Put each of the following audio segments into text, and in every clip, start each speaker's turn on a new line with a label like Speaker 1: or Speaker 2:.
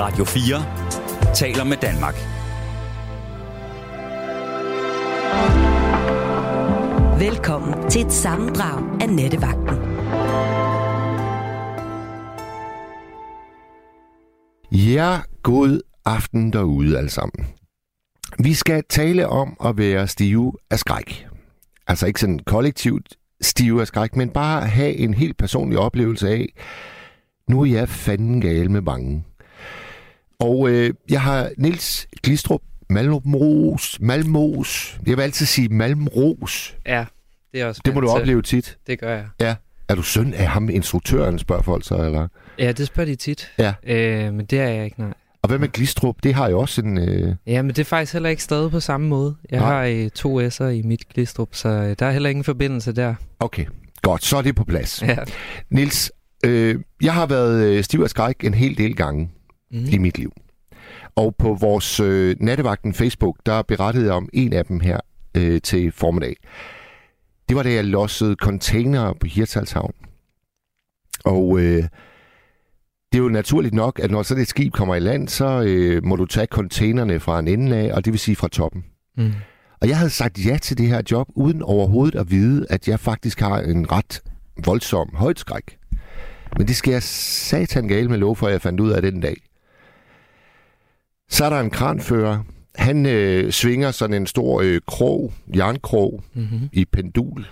Speaker 1: Radio 4 taler med Danmark.
Speaker 2: Velkommen til et sammendrag af Nettevagten.
Speaker 3: Ja, god aften derude alle sammen. Vi skal tale om at være stive af skræk. Altså ikke sådan kollektivt stive af skræk, men bare have en helt personlig oplevelse af, nu er jeg fanden gal med bange. Og øh, jeg har Nils Glistrup Malmros, Malmos. Jeg vil altid sige Malmros.
Speaker 4: Ja, det er også
Speaker 3: Det må du
Speaker 4: til.
Speaker 3: opleve tit.
Speaker 4: Det gør jeg.
Speaker 3: Ja. Er du søn af ham, instruktøren, spørger folk så, eller?
Speaker 4: Ja, det spørger de tit.
Speaker 3: Ja.
Speaker 4: Øh, men det er jeg ikke, nej.
Speaker 3: Og hvad med Glistrup? Det har jo også en... Øh...
Speaker 4: Ja, men det er faktisk heller ikke stadig på samme måde. Jeg
Speaker 3: Nej.
Speaker 4: har øh, to S'er i mit glistrup, så øh, der er heller ingen forbindelse der.
Speaker 3: Okay, godt. Så er det på plads.
Speaker 4: Ja.
Speaker 3: Nils, øh, jeg har været øh, stiv af skræk en hel del gange
Speaker 4: Mm.
Speaker 3: i mit liv. Og på vores øh, nattevagten Facebook, der berettede jeg om en af dem her øh, til formiddag. Det var da jeg lossede container på Hirtshalshavn. Og øh, det er jo naturligt nok, at når sådan et skib kommer i land, så øh, må du tage containerne fra en ende af, og det vil sige fra toppen.
Speaker 4: Mm.
Speaker 3: Og jeg havde sagt ja til det her job, uden overhovedet at vide, at jeg faktisk har en ret voldsom højdskræk. Men det skal jeg satan gale med lov for, at jeg fandt ud af den dag. Så er der en kranfører. Han øh, svinger sådan en stor øh, krog, jernkrog
Speaker 4: Mm-hmm.
Speaker 3: i pendul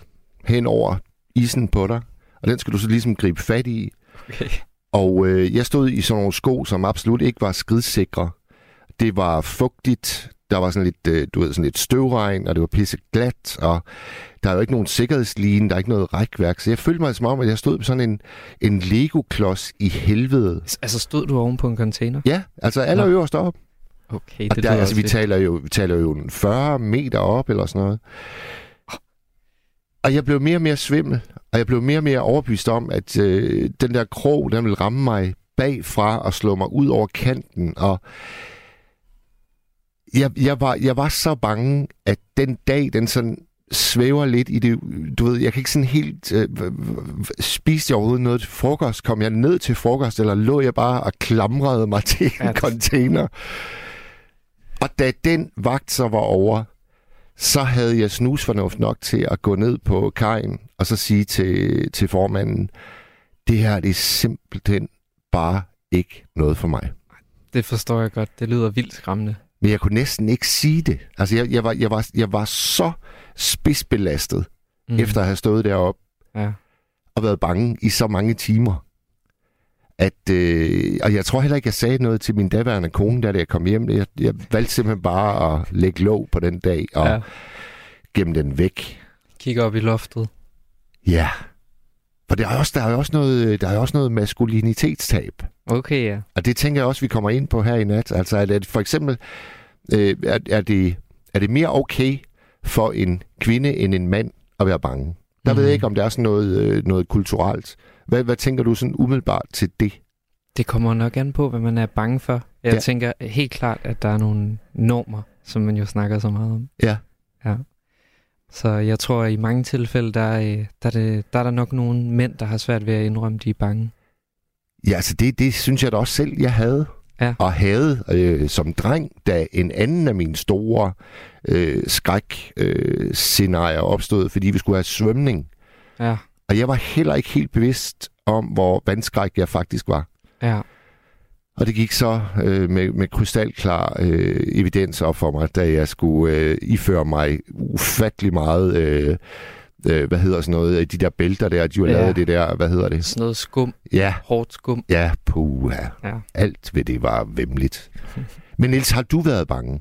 Speaker 3: hen over isen på dig. Og den skal du så ligesom gribe fat i.
Speaker 4: Okay.
Speaker 3: Og øh, jeg stod i sådan nogle sko, som absolut ikke var skridsikre. Det var fugtigt, der var sådan lidt, øh, du ved, sådan lidt støvregn, og det var pisse glat, og der er jo ikke nogen sikkerhedsline, der er ikke noget rækværk. Så jeg følte mig som om, at jeg stod på sådan en, en Lego-klods i helvede.
Speaker 4: Altså, stod du oven på en container?
Speaker 3: Ja, altså allerøverst op.
Speaker 4: Okay,
Speaker 3: Og
Speaker 4: det
Speaker 3: der,
Speaker 4: lyder
Speaker 3: altså, vi
Speaker 4: også
Speaker 3: taler, jo, vi taler jo en 40 meter op eller sådan noget. Og jeg blev mere og mere svimmel, og jeg blev mere og mere overbevist om, at øh, den der krog, den ville ramme mig bagfra og slå mig ud over kanten. Og jeg, jeg, var, jeg var så bange, at den dag, den sådan svæver lidt i det, du ved, jeg kan ikke sådan helt, øh, spiste jeg overhovedet noget til frokost? Kom jeg ned til frokost, eller lå jeg bare og klamrede mig til en
Speaker 4: Ja.
Speaker 3: container? Og da den vagt så var over, så havde jeg snusfornuft nok til at gå ned på kajen og så sige til, til formanden, det her det er simpelthen bare ikke noget for mig.
Speaker 4: Det forstår jeg godt. Det lyder vildt skræmmende.
Speaker 3: Men jeg kunne næsten ikke sige det. Altså, jeg, jeg, var, jeg, var, jeg var så spidsbelastet,
Speaker 4: Mm.
Speaker 3: efter at have stået deroppe
Speaker 4: Ja.
Speaker 3: og været bange i så mange timer. At, øh, og jeg tror heller ikke, jeg sagde noget til min daværende kone, da jeg kom hjem. Jeg, jeg valgte simpelthen bare at lægge låg på den dag og
Speaker 4: ja.
Speaker 3: gemme den væk.
Speaker 4: Kigger op i loftet.
Speaker 3: Ja. For der er også, der er også noget, der er også noget maskulinitetstab.
Speaker 4: Okay, ja.
Speaker 3: Og det tænker jeg også, vi kommer ind på her i nat. Altså, at, at for eksempel, øh, er, er, det, er det mere okay for en kvinde end en mand at være bange? Der mm. ved
Speaker 4: Mhm.
Speaker 3: jeg ikke, om der er sådan noget, øh, noget kulturelt. Hvad, hvad tænker du sådan umiddelbart til det?
Speaker 4: Det kommer nok an på, hvad man er bange for. Jeg
Speaker 3: Ja.
Speaker 4: tænker helt klart, at der er nogle normer, som man jo snakker så meget om.
Speaker 3: Ja.
Speaker 4: Ja. Så jeg tror, at i mange tilfælde, der er, øh, der, er det, der er der nok nogle mænd, der har svært ved at indrømme, de er bange.
Speaker 3: Ja, altså det, det synes jeg da også selv, jeg havde.
Speaker 4: Ja.
Speaker 3: Og havde øh, som dreng, da en anden af mine store øh, skræk-scenarier øh, scenarier opstod, fordi vi skulle have svømning.
Speaker 4: Ja,
Speaker 3: Og jeg var heller ikke helt bevidst om, hvor vandskræk jeg faktisk var.
Speaker 4: ja.
Speaker 3: Og det gik så øh, med, med krystalklar øh, evidens op for mig, da jeg skulle øh, iføre mig ufattelig meget, øh, øh, hvad hedder sådan noget, de der bælter der, de har
Speaker 4: Ja.
Speaker 3: lavet det der, hvad hedder det?
Speaker 4: Sådan noget skum,
Speaker 3: Ja,
Speaker 4: hårdt skum.
Speaker 3: ja, puha.
Speaker 4: Ja.
Speaker 3: Alt ved det var vemmeligt. Men Niels, har du været bange?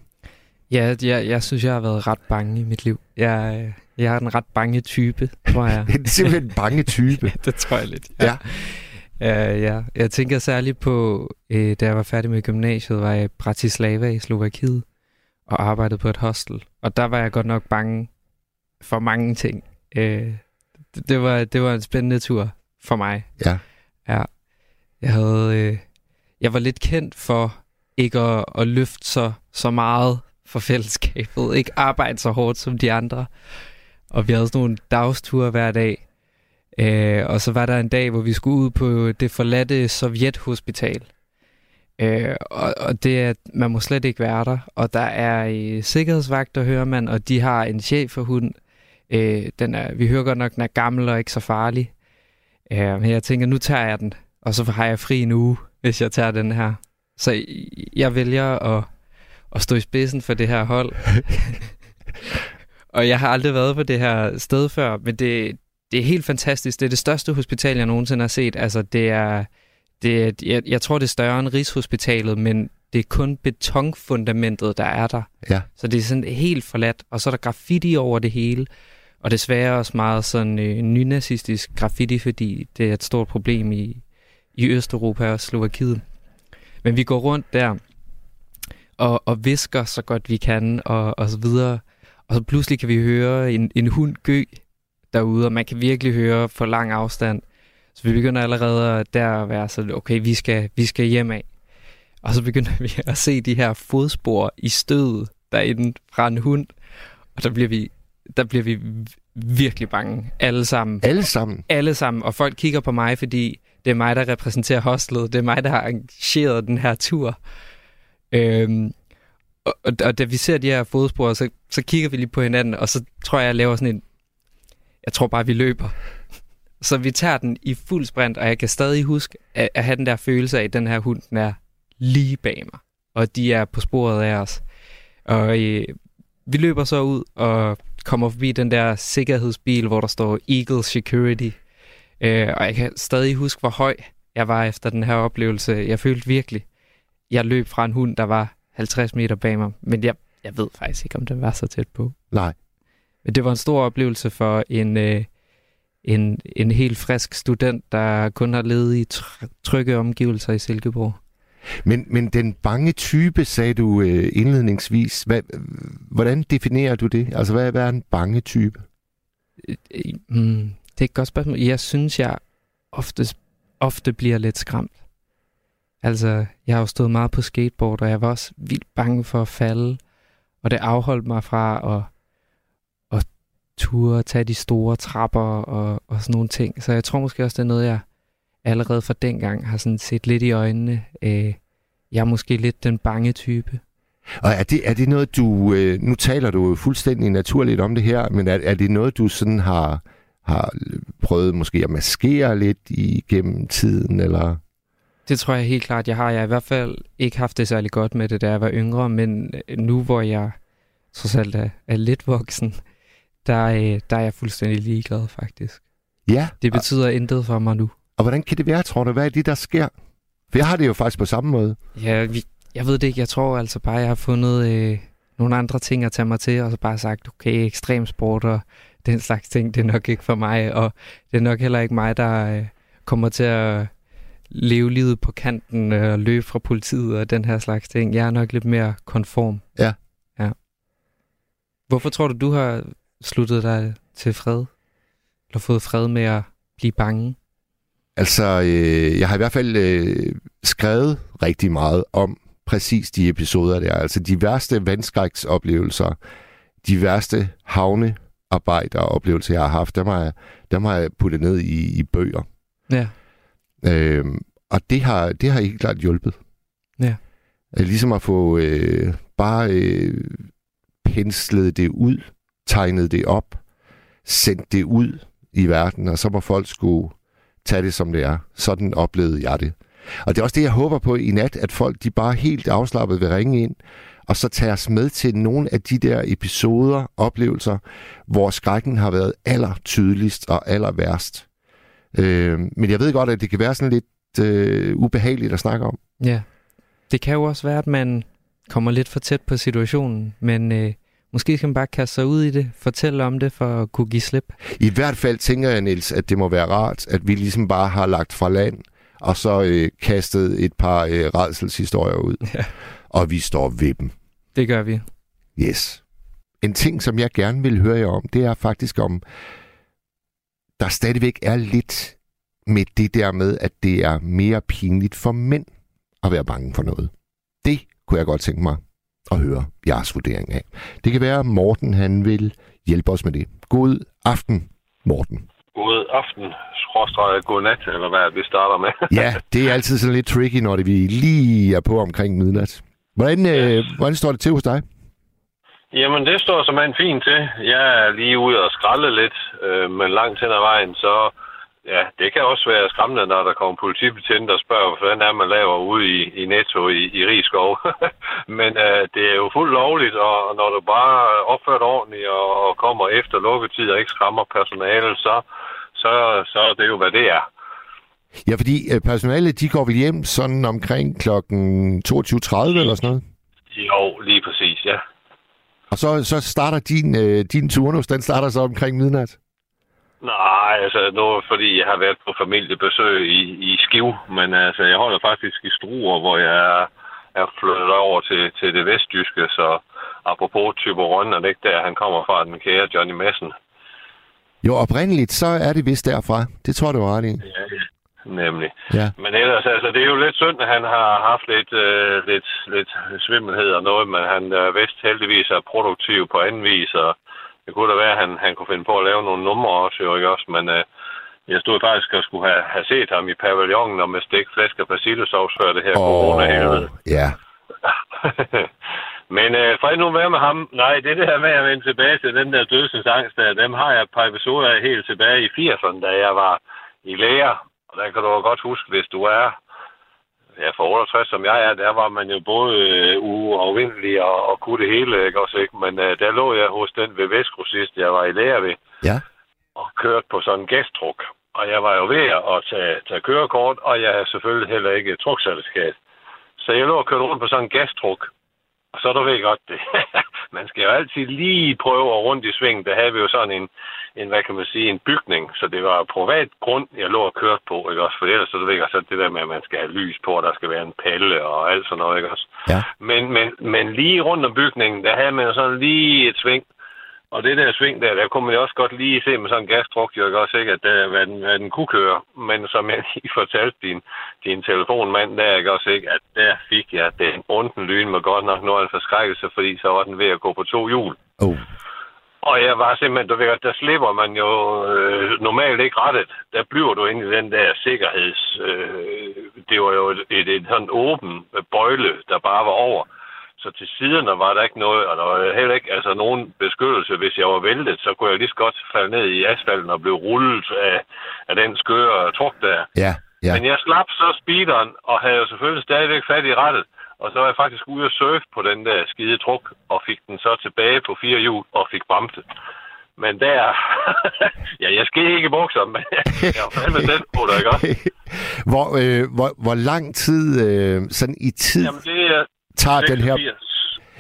Speaker 4: Ja, jeg, jeg synes, jeg har været ret bange i mit liv. Jeg, øh, jeg er en ret bange type, tror jeg.
Speaker 3: Det er simpelthen en bange type.
Speaker 4: det tror jeg lidt.
Speaker 3: Ja.
Speaker 4: Ja, ja. Jeg tænker særligt på, øh, da jeg var færdig med gymnasiet, var jeg i Bratislava i Slovakiet og arbejdede på et hostel. Og der var jeg godt nok bange for mange ting. Øh, det, det, var, det var en spændende tur for mig.
Speaker 3: Ja.
Speaker 4: Ja. Jeg havde... Øh, jeg var lidt kendt for ikke at, at løfte så, så meget for fællesskabet. Ikke arbejde så hårdt som de andre. Og vi havde sådan nogle dagsture hver dag. Øh, og så var der en dag, hvor vi skulle ud på det forladte Sovjethospital. Øh, og, og det er, man må slet ikke være der. Og der er øh, sikkerhedsvagter, hører man, og de har en chef for hund. Øh, den er, vi hører godt nok, den er gammel og ikke så farlig. Øh, men jeg tænker, nu tager jeg den, og så har jeg fri en uge, hvis jeg tager den her. Så jeg vælger at, at stå i spidsen for det her hold. og jeg har aldrig været på det her sted før, men det, det er helt fantastisk. Det er det største hospital, jeg nogensinde har set. Altså, det er, det jeg, jeg tror, det er større end Rigshospitalet, men det er kun betonfundamentet, der er der.
Speaker 3: Ja.
Speaker 4: Så det er sådan helt forladt, og så er der graffiti over det hele. Og desværre også meget sådan øh, nynazistisk graffiti, fordi det er et stort problem i, i Østeuropa og Slovakiet. Men vi går rundt der og, og visker så godt vi kan, og, og så videre. Og så pludselig kan vi høre en, en hund gø derude, og man kan virkelig høre for lang afstand. Så vi begynder allerede der at være sådan, okay, vi skal, vi skal hjem af. Og så begynder vi at se de her fodspor i stødet derinde fra en hund. Og der bliver vi, der bliver vi virkelig bange. Alle sammen.
Speaker 3: Alle sammen?
Speaker 4: Alle sammen. Og folk kigger på mig, fordi det er mig, der repræsenterer hostlet. Det er mig, der har arrangeret den her tur. Øhm, og, og, og da vi ser de her fodspor, så, så kigger vi lige på hinanden, og så tror jeg, jeg laver sådan en... Jeg tror bare, vi løber. Så vi tager den i fuld sprint, og jeg kan stadig huske at, at have den der følelse af, at den her hund den er lige bag mig. Og de er på sporet af os. Og øh, vi løber så ud og kommer forbi den der sikkerhedsbil, hvor der står Eagle Security. Øh, og jeg kan stadig huske, hvor høj jeg var efter den her oplevelse. Jeg følte virkelig, jeg løb fra en hund, der var 50 meter bag mig. Men jeg, jeg ved faktisk ikke, om den var så tæt på.
Speaker 3: Nej.
Speaker 4: Men det var en stor oplevelse for en, øh, en, en helt frisk student, der kun har levet i trygge omgivelser i Silkeborg.
Speaker 3: Men, men den bange type, sagde du øh, indledningsvis. Hvad, hvordan definerer du det? Altså, hvad, hvad er en bange type?
Speaker 4: Mm, det er et godt spørgsmål. Jeg synes, jeg ofte, ofte bliver lidt skræmt. Altså, jeg har jo stået meget på skateboard, og jeg var også vildt bange for at falde. Og det afholdt mig fra at, at ture, tage de store trapper og, og sådan nogle ting. Så jeg tror måske også, det er noget, jeg allerede fra dengang har sådan set lidt i øjnene. Øh, jeg er måske lidt den bange type.
Speaker 3: Og er det, er det noget, du... Øh, nu taler du fuldstændig naturligt om det her, men er, er det noget, du sådan har, har prøvet måske at maskere lidt igennem tiden, eller...
Speaker 4: Det tror jeg helt klart, jeg har. Jeg har i hvert fald ikke haft det særlig godt med det, da jeg var yngre, men nu hvor jeg trods alt er, er lidt voksen, der, øh, der er jeg fuldstændig ligeglad faktisk.
Speaker 3: Ja.
Speaker 4: Det betyder og, intet for mig nu.
Speaker 3: Og hvordan kan det være, tror du? Hvad er det, der sker? For jeg har det jo faktisk på samme måde.
Speaker 4: Ja, vi, jeg ved det ikke. Jeg tror altså bare, jeg har fundet øh, nogle andre ting at tage mig til, og så bare sagt, okay, ekstremsport og den slags ting, det er nok ikke for mig, og det er nok heller ikke mig, der øh, kommer til at leve livet på kanten øh, og løbe fra politiet og den her slags ting. Jeg er nok lidt mere konform.
Speaker 3: Ja.
Speaker 4: Ja. Hvorfor tror du, du har sluttet dig til fred? Eller fået fred med at blive bange?
Speaker 3: Altså, øh, jeg har i hvert fald øh, skrevet rigtig meget om præcis de episoder der. Altså de værste vandskræksoplevelser, de værste havnearbejderoplevelser, jeg har haft, dem har jeg, dem har jeg puttet ned i, i bøger.
Speaker 4: Ja.
Speaker 3: Øhm, og det har, det har helt klart hjulpet.
Speaker 4: Ja.
Speaker 3: Ligesom at få øh, bare øh, penslet det ud, tegnet det op, sendt det ud i verden, og så må folk skulle tage det som det er. Sådan oplevede jeg det. Og det er også det, jeg håber på i nat, at folk de bare helt afslappet vil ringe ind, og så tager os med til nogle af de der episoder, oplevelser, hvor skrækken har været aller tydeligst og aller værst. Øh, men jeg ved godt, at det kan være sådan lidt øh, ubehageligt at snakke om.
Speaker 4: Ja, det kan jo også være, at man kommer lidt for tæt på situationen, men øh, måske skal man bare kaste sig ud i det, fortælle om det for at kunne give slip.
Speaker 3: I hvert fald tænker jeg, Niels, at det må være rart, at vi ligesom bare har lagt fra land, og så øh, kastet et par øh, redselshistorier ud.
Speaker 4: Ja.
Speaker 3: Og vi står ved dem.
Speaker 4: Det gør vi.
Speaker 3: Yes. En ting, som jeg gerne vil høre jer om, det er faktisk om, der stadigvæk er lidt med det der med, at det er mere pinligt for mænd at være bange for noget. Det kunne jeg godt tænke mig at høre jeres vurdering af. Det kan være, at Morten han vil hjælpe os med det. God aften, Morten.
Speaker 5: god aften, skråstrej, god nat, eller hvad vi starter med.
Speaker 3: Ja, det er altid sådan lidt tricky, når det vi lige er på omkring midnat. Hvordan, øh, hvordan står det til hos dig?
Speaker 5: Jamen, det står som en fint til. Jeg er lige ude og skralde lidt, øh, men langt hen ad vejen, så ja, det kan også være skræmmende, når der kommer politibetjente og spørger, hvordan er man laver ude i, i Netto i, i Rigskov. men øh, det er jo fuldt lovligt, og når du bare opfører ordentligt og, og kommer efter lukketid og ikke skræmmer personale, så, så, så er det jo, hvad det er.
Speaker 3: Ja, fordi øh, personalet, de går vel hjem sådan omkring klokken 22.30 eller sådan noget?
Speaker 5: Jo, lige præcis.
Speaker 3: Og så, så starter din, øh, din turnus, den starter så omkring midnat?
Speaker 5: Nej, altså nu fordi jeg har været på familiebesøg i, i Skiv, men altså jeg holder faktisk i Struer, hvor jeg er, er flyttet over til, til det vestjyske, så apropos Tyborøn, er det ikke der, han kommer fra, den kære Johnny Messen.
Speaker 3: Jo, oprindeligt, så er det vist derfra. Det tror du ret i.
Speaker 5: Ja. Nemlig.
Speaker 3: Ja.
Speaker 5: Men ellers, altså, det er jo lidt synd, at han har haft lidt, øh, lidt, lidt svimmelhed og noget, men han er vist heldigvis er produktiv på anden vis, og det kunne da være, at han, han kunne finde på at lave nogle numre også, jo ikke også? Men øh, jeg stod faktisk og skulle have, have set ham i pavillonen og med stik, flæsk og persillesovs før det her oh, corona-helvede.
Speaker 3: Ja.
Speaker 5: Men øh, fred nu være med ham. Nej, det der med at vende tilbage til den der dødsens angst, der, dem har jeg et par episoder af helt tilbage i 80'erne, da jeg var i læger. Og der kan du godt huske, hvis du er ja, for 68, som jeg er, der var man jo både øh, uafvindelig og, og kunne det hele, ikke også, ikke? Men øh, der lå jeg hos den ved Vestgrossist, jeg var i lære ved,
Speaker 3: Ja.
Speaker 5: og kørte på sådan en gæsttruk. Og jeg var jo ved at tage, tage kørekort, og jeg havde selvfølgelig heller ikke trukcertifikat. Så jeg lå og kørte rundt på sådan en gastruk. Og så du ved godt det. man skal jo altid lige prøve at rundt i svingen. Der havde vi jo sådan en, en, hvad kan man sige, en bygning. Så det var privat grund, jeg lå og kørte på, ikke også? For ellers så du ved godt, så det der med, at man skal have lys på, og der skal være en palle og alt sådan noget, ikke også?
Speaker 3: Ja.
Speaker 5: Men, men, men lige rundt om bygningen, der havde man jo sådan lige et sving. Og det der sving der, der kunne man jo også godt lige se med sådan en gastruk, jo ikke også ikke, at der, hvad, den, hvad den kunne køre. Men som jeg lige fortalte din, din telefonmand der, ikke også ikke, at der fik jeg den onden lyn med godt nok noget af en forskrækkelse, fordi så var den ved at gå på to hjul.
Speaker 3: Oh.
Speaker 5: Og jeg var simpelthen, du ved der slipper man jo øh, normalt ikke rettet. Der bliver du inde i den der sikkerheds... Øh, det var jo et, et, et sådan åben bøjle, der bare var over. Så til siderne var der ikke noget, og der var heller ikke altså, nogen beskyttelse. Hvis jeg var væltet, så kunne jeg lige så godt falde ned i asfalten og blive rullet af, af den skøre truk der.
Speaker 3: Ja, ja.
Speaker 5: Men jeg slap så speederen, og havde jo selvfølgelig stadigvæk fat i rettet. Og så var jeg faktisk ude at surfe på den der skide truk, og fik den så tilbage på fire hjul, og fik bremset. Men der... ja, jeg skal ikke i bukser, men jeg var fandme tæt på det, ikke også?
Speaker 3: hvor, øh, hvor, hvor lang tid øh, sådan i tid
Speaker 5: Jamen, det er
Speaker 3: tager den her...
Speaker 5: 86.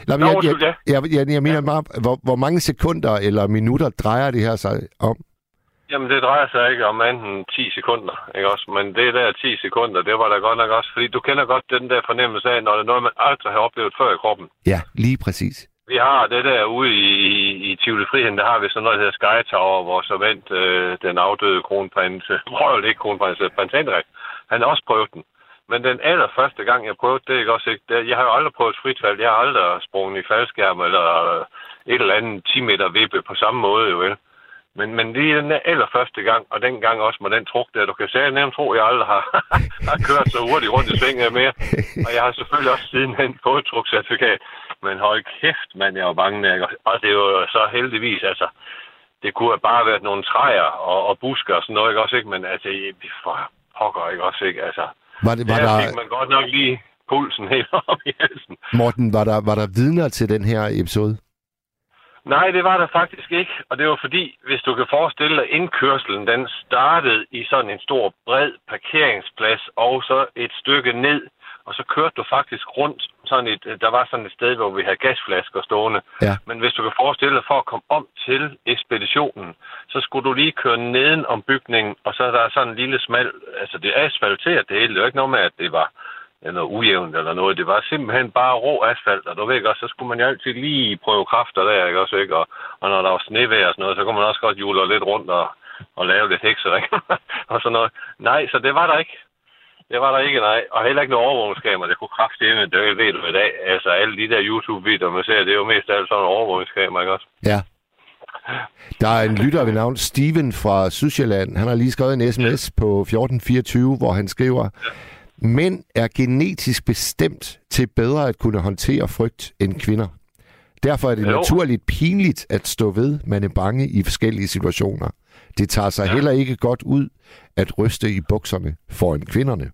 Speaker 3: Nå, men jeg,
Speaker 5: ja.
Speaker 3: jeg, jeg, jeg, jeg mener bare, hvor, hvor mange sekunder eller minutter drejer det her sig om?
Speaker 5: Jamen, det drejer sig ikke om anden 10 sekunder, ikke også? Men det der 10 sekunder, det var da godt nok også, fordi du kender godt den der fornemmelse af, når det er noget, man aldrig har oplevet før i kroppen.
Speaker 3: Ja, lige præcis.
Speaker 5: Vi har det der ude i, i, i Tivoli Friheden, der har vi sådan noget, der hedder Sky Tower, hvor så vandt øh, den afdøde kronprins, prøv ikke kronprins, prins Henrik. Han har også prøvet den. Men den allerførste gang, jeg prøvede det, ikke også ikke, det, jeg har jo aldrig prøvet fritfald. Jeg har aldrig sprunget i faldskærm eller øh, et eller andet 10 meter vippe på samme måde, jo vel. Men, men lige den der allerførste gang, og den gang også med den truk der, du kan sige, nemt tro, jeg aldrig har, har kørt så hurtigt rundt i svinget mere. Og jeg har selvfølgelig også sidenhen fået et trukcertifikat. Men hold kæft, mand, jeg var bange. Der, ikke? og det var jo så heldigvis, altså, det kunne have bare været nogle træer og, og busker og sådan noget, ikke også, ikke? Men altså, for pokker, ikke også, ikke? Altså,
Speaker 3: var, det, var
Speaker 5: der
Speaker 3: der,
Speaker 5: fik man godt nok lige pulsen helt op i halsen.
Speaker 3: Morten, var der, var der vidner til den her episode?
Speaker 5: Nej, det var der faktisk ikke. Og det var fordi, hvis du kan forestille dig, indkørselen den startede i sådan en stor, bred parkeringsplads, og så et stykke ned, og så kørte du faktisk rundt. Sådan et, der var sådan et sted, hvor vi havde gasflasker stående.
Speaker 3: Ja.
Speaker 5: Men hvis du kan forestille dig, for at komme om til ekspeditionen, så skulle du lige køre neden om bygningen, og så er der sådan en lille smal, altså det er asfalteret det hele. Det er jo ikke noget med, at det var eller ujævnt eller noget. Det var simpelthen bare rå asfalt, og du ved ikke også, så skulle man jo altid lige prøve kræfter der, ikke også, ikke? Og, og når der var snevejr og sådan noget, så kunne man også godt jule lidt rundt og, og lave lidt heksering og sådan noget. Nej, så det var der ikke. Det var der ikke, nej. Og heller ikke noget overvågningskamera. Det kunne kraftedeme, det ved du i dag. Altså alle de der YouTube-videoer, man ser, det er jo mest alt sådan overvågningskamera, ikke også?
Speaker 3: Ja. Der er en lytter ved navn Steven fra Sydsjælland. Han har lige skrevet en sms på 1424, hvor han skriver, Mænd er genetisk bestemt til bedre at kunne håndtere frygt end kvinder. Derfor er det
Speaker 5: Jo.
Speaker 3: naturligt pinligt at stå ved, man er bange i forskellige situationer. Det tager sig ja. heller ikke godt ud at ryste i bukserne foran kvinderne.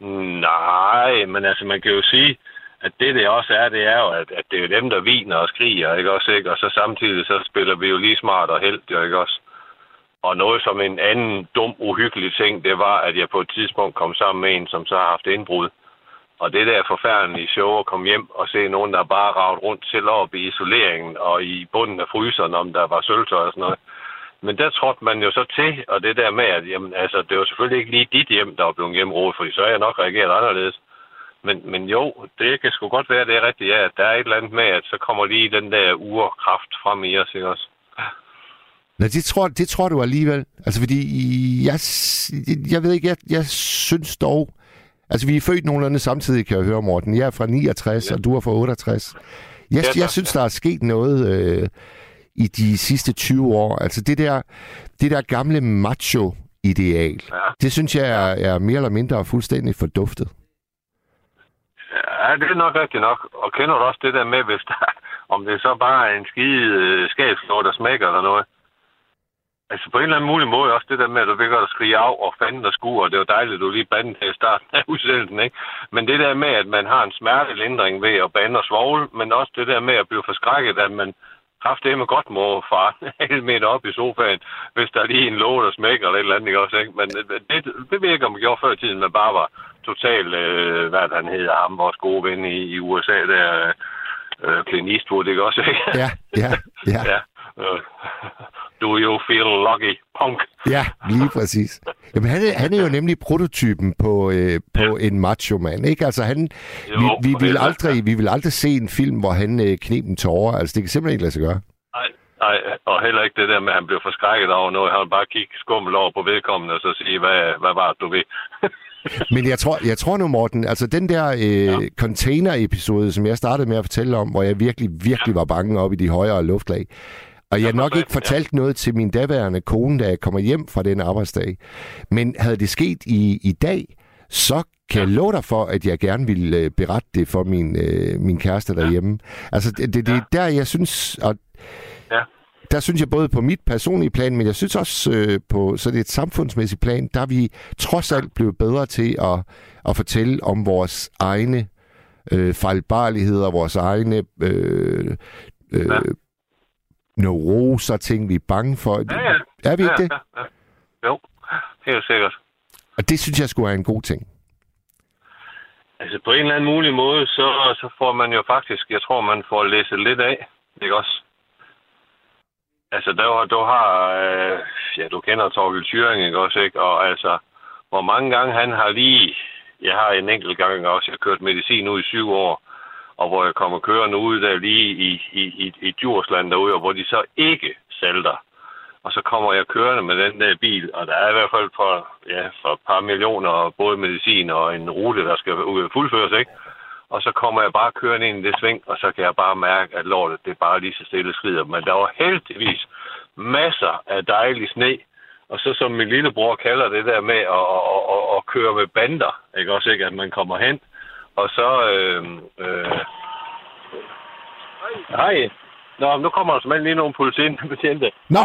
Speaker 5: Nej, men altså man kan jo sige, at det det også er, det er jo, at, at det er jo dem, der viner og skriger, ikke også, ikke? Og så samtidig så spiller vi jo lige smart og held, jo, ikke også? Og noget som en anden dum, uhyggelig ting, det var, at jeg på et tidspunkt kom sammen med en, som så har haft indbrud. Og det der forfærdelige show at komme hjem og se nogen, der bare ravet rundt til op i isoleringen og i bunden af fryseren, om der var sølvtøj og sådan noget. Men der trådte man jo så til, og det der med, at jamen, altså, det var selvfølgelig ikke lige dit hjem, der var blevet hjemmerådet, fordi så er jeg nok reageret anderledes. Men, men jo, det kan sgu godt være, det er rigtigt, ja, at der er et eller andet med, at så kommer lige den der urkraft frem i os, ikke også?
Speaker 3: Nå, det tror, det tror du alligevel. Altså, fordi jeg, jeg ved ikke, jeg, jeg synes dog... Altså, vi er født nogenlunde samtidig, kan jeg høre, Morten. Jeg er fra 69, ja. og du er fra 68. Jeg,
Speaker 5: Ja, tak.
Speaker 3: jeg synes, der er sket noget øh, i de sidste 20 år. Altså, det der, det der gamle macho-ideal,
Speaker 5: Ja.
Speaker 3: det synes jeg er, er mere eller mindre fuldstændig forduftet.
Speaker 5: Ja, det er nok rigtigt nok. Og kender du også det der med, hvis der, om det så bare er en skide øh, skabslår, der smækker eller noget? Altså på en eller anden mulig måde også det der med, at du vil godt at skrige af og fanden og skue, og det var dejligt, at du lige bandede her i starten af udsendelsen, ikke? Men det der med, at man har en smertelindring ved at bande og svogle, men også det der med at blive forskrækket, at man kraftedeme godt må fare hele meter op i sofaen, hvis der er lige en låg, der smækker eller et eller andet, ikke også, ikke? Men øh, det, det om man gjorde før i tiden, man bare var total, øh, hvad han hedder, ham, vores gode ven i, i USA, der, øh, Clint Eastwood, ikke også, ikke?
Speaker 3: Ja, ja, ja.
Speaker 5: ja. Øh, Do you feel lucky, punk?
Speaker 3: Ja, lige præcis. Jamen, han er, han er jo nemlig prototypen på, øh, på ja. en macho-mand, ikke? Altså, han,
Speaker 5: Jo,
Speaker 3: vi, vi, vil aldrig, vi vil aldrig se en film, hvor han øh, knep en tårer. Altså, det kan simpelthen ikke lade sig gøre.
Speaker 5: Nej, nej, og heller ikke det der med, at han blev forskrækket over noget. Han bare kigge skummel over på vedkommende og så sige, hvad, hvad var det, du ved?
Speaker 3: Men jeg tror, jeg tror nu, Morten, altså den der øh, ja. container-episode, som jeg startede med at fortælle om, hvor jeg virkelig, virkelig var bange op i de højere luftlag, og jeg har nok ikke fortalt noget til min daværende kone, da jeg kommer hjem fra den arbejdsdag. Men havde det sket i, i dag, så kan jeg love dig for, at jeg gerne ville øh, berette det for min, øh, min kæreste derhjemme. Altså, det, det, det er der, jeg synes... Og
Speaker 5: Ja.
Speaker 3: der synes jeg både på mit personlige plan, men jeg synes også øh, på sådan et samfundsmæssigt plan, der er vi trods alt blevet bedre til at, at fortælle om vores egne øh, fejlbarligheder, vores egne øh, øh,
Speaker 5: Ja.
Speaker 3: Neuroser, ting vi er bange for.
Speaker 5: Ja, ja.
Speaker 3: Er vi ikke
Speaker 5: ja,
Speaker 3: det?
Speaker 5: Ja, ja. Jo, helt sikkert.
Speaker 3: Og det synes jeg skulle være en god ting.
Speaker 5: Altså på en eller anden mulig måde, så, så får man jo faktisk, jeg tror, man får læst lidt af, ikke også? Altså, der, du har, øh, ja, du kender Torgild Thyring, ikke også, ikke? Og altså, hvor mange gange han har lige, jeg har en enkelt gang også, jeg har kørt medicin ud i syv år, og hvor jeg kommer kørende ud der lige i, i, i, i Djursland derude, og hvor de så ikke salter. Og så kommer jeg kørende med den der bil, og der er i hvert fald for, ja, for et par millioner både medicin og en rute, der skal fuldføres, ikke? Og så kommer jeg bare kørende ind i det sving, og så kan jeg bare mærke, at lortet, det bare lige så stille skrider. Men der var heldigvis masser af dejlig sne, og så som min lillebror kalder det der med at, at, at, at køre med bander, ikke også ikke, at man kommer hen, og så... Øh, øh, hej. Nå, nu kommer der simpelthen lige nogle politibetjente.
Speaker 3: Nå,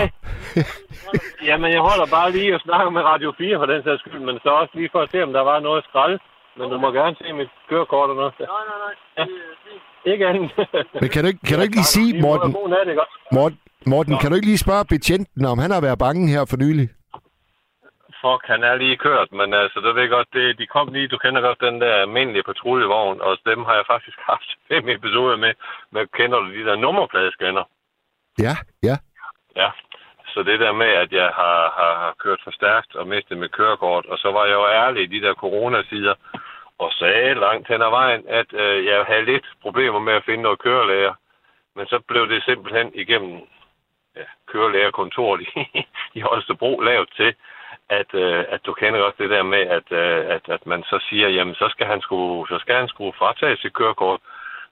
Speaker 5: Jamen, jeg holder bare lige og snakker med Radio 4 for den sags skyld, men så også lige for at se, om der var noget skrald. Men du må gerne se mit kørekort og noget. Nej, nej, nej. Ja. Ikke andet.
Speaker 3: men kan du ikke, kan du ikke lige sige, Morten? Morten, Morten, kan du ikke lige spørge betjenten, om han har været bange her for nylig?
Speaker 5: Fuck, han er lige kørt, men altså, du ved godt, det, de kom lige, du kender godt den der almindelige patruljevogn, og dem har jeg faktisk haft fem episoder med, med kender du de der nummerpladescanner?
Speaker 3: Ja, ja.
Speaker 5: Ja, så det der med, at jeg har, har, har kørt for stærkt og mistet mit kørekort, og så var jeg jo ærlig i de der coronasider, og sagde langt hen ad vejen, at øh, jeg havde lidt problemer med at finde noget kørelærer. Men så blev det simpelthen igennem ja, kørelægerkontoret i, i Holstebro lavet til, at, øh, at du kender også det der med, at, øh, at, at man så siger, jamen så skal han sgu, så skal han sgu fratage sit kørekort.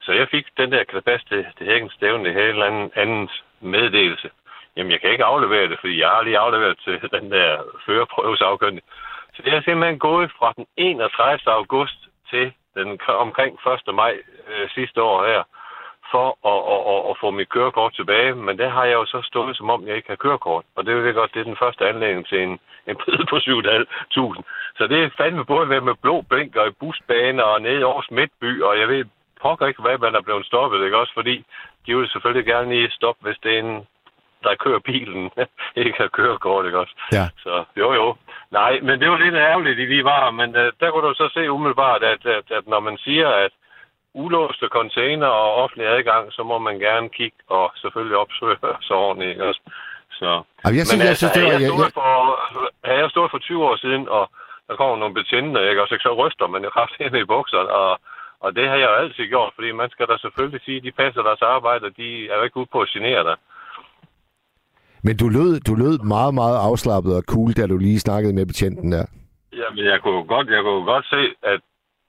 Speaker 5: Så jeg fik den der klapas til, til hækken stævne, det hele anden, andens meddelelse. jamen jeg kan ikke aflevere det, fordi jeg har lige afleveret til den der førerprøvesafkyndige. Så det er simpelthen gået fra den 31. august til den omkring 1. maj øh, sidste år her, for at, at, at, at få mit kørekort tilbage, men der har jeg jo så stået, som om jeg ikke har kørekort. Og det er jo godt, det er den første anledning til en, en bøde på 7.500. Så det er fandme både med, med blå blinker i busbaner og nede i Aarhus Midtby, og jeg ved pokker ikke, hvad man er blevet stoppet, ikke også? Fordi de vil selvfølgelig gerne lige stoppe, hvis det er en, der kører bilen, ikke har kørekort, ikke også?
Speaker 3: Ja.
Speaker 5: Så jo, jo. Nej, men det var lidt ærgerligt, at vi var, men uh, der kunne du så se umiddelbart, at, at, at når man siger, at ulåste container og offentlig adgang, så må man gerne kigge og selvfølgelig opsøge så ordentligt, ikke også? Så,
Speaker 3: Jamen, jeg synes,
Speaker 5: men
Speaker 3: jeg synes, det
Speaker 5: havde
Speaker 3: var...
Speaker 5: jeg,
Speaker 3: Jeg,
Speaker 5: stået
Speaker 3: jeg,
Speaker 5: for, havde jeg stået for 20 år siden, og der kommer nogle betjente, ikke? også, så ryster man jo kraftigt i bukserne, og, og det har jeg jo altid gjort, fordi man skal da selvfølgelig sige, at de passer deres arbejde, og de er jo ikke ude på at genere dig.
Speaker 3: men du lød, du lød meget, meget afslappet og cool, da du lige snakkede med betjenten der.
Speaker 5: Jamen, jeg kunne godt, jeg kunne godt se, at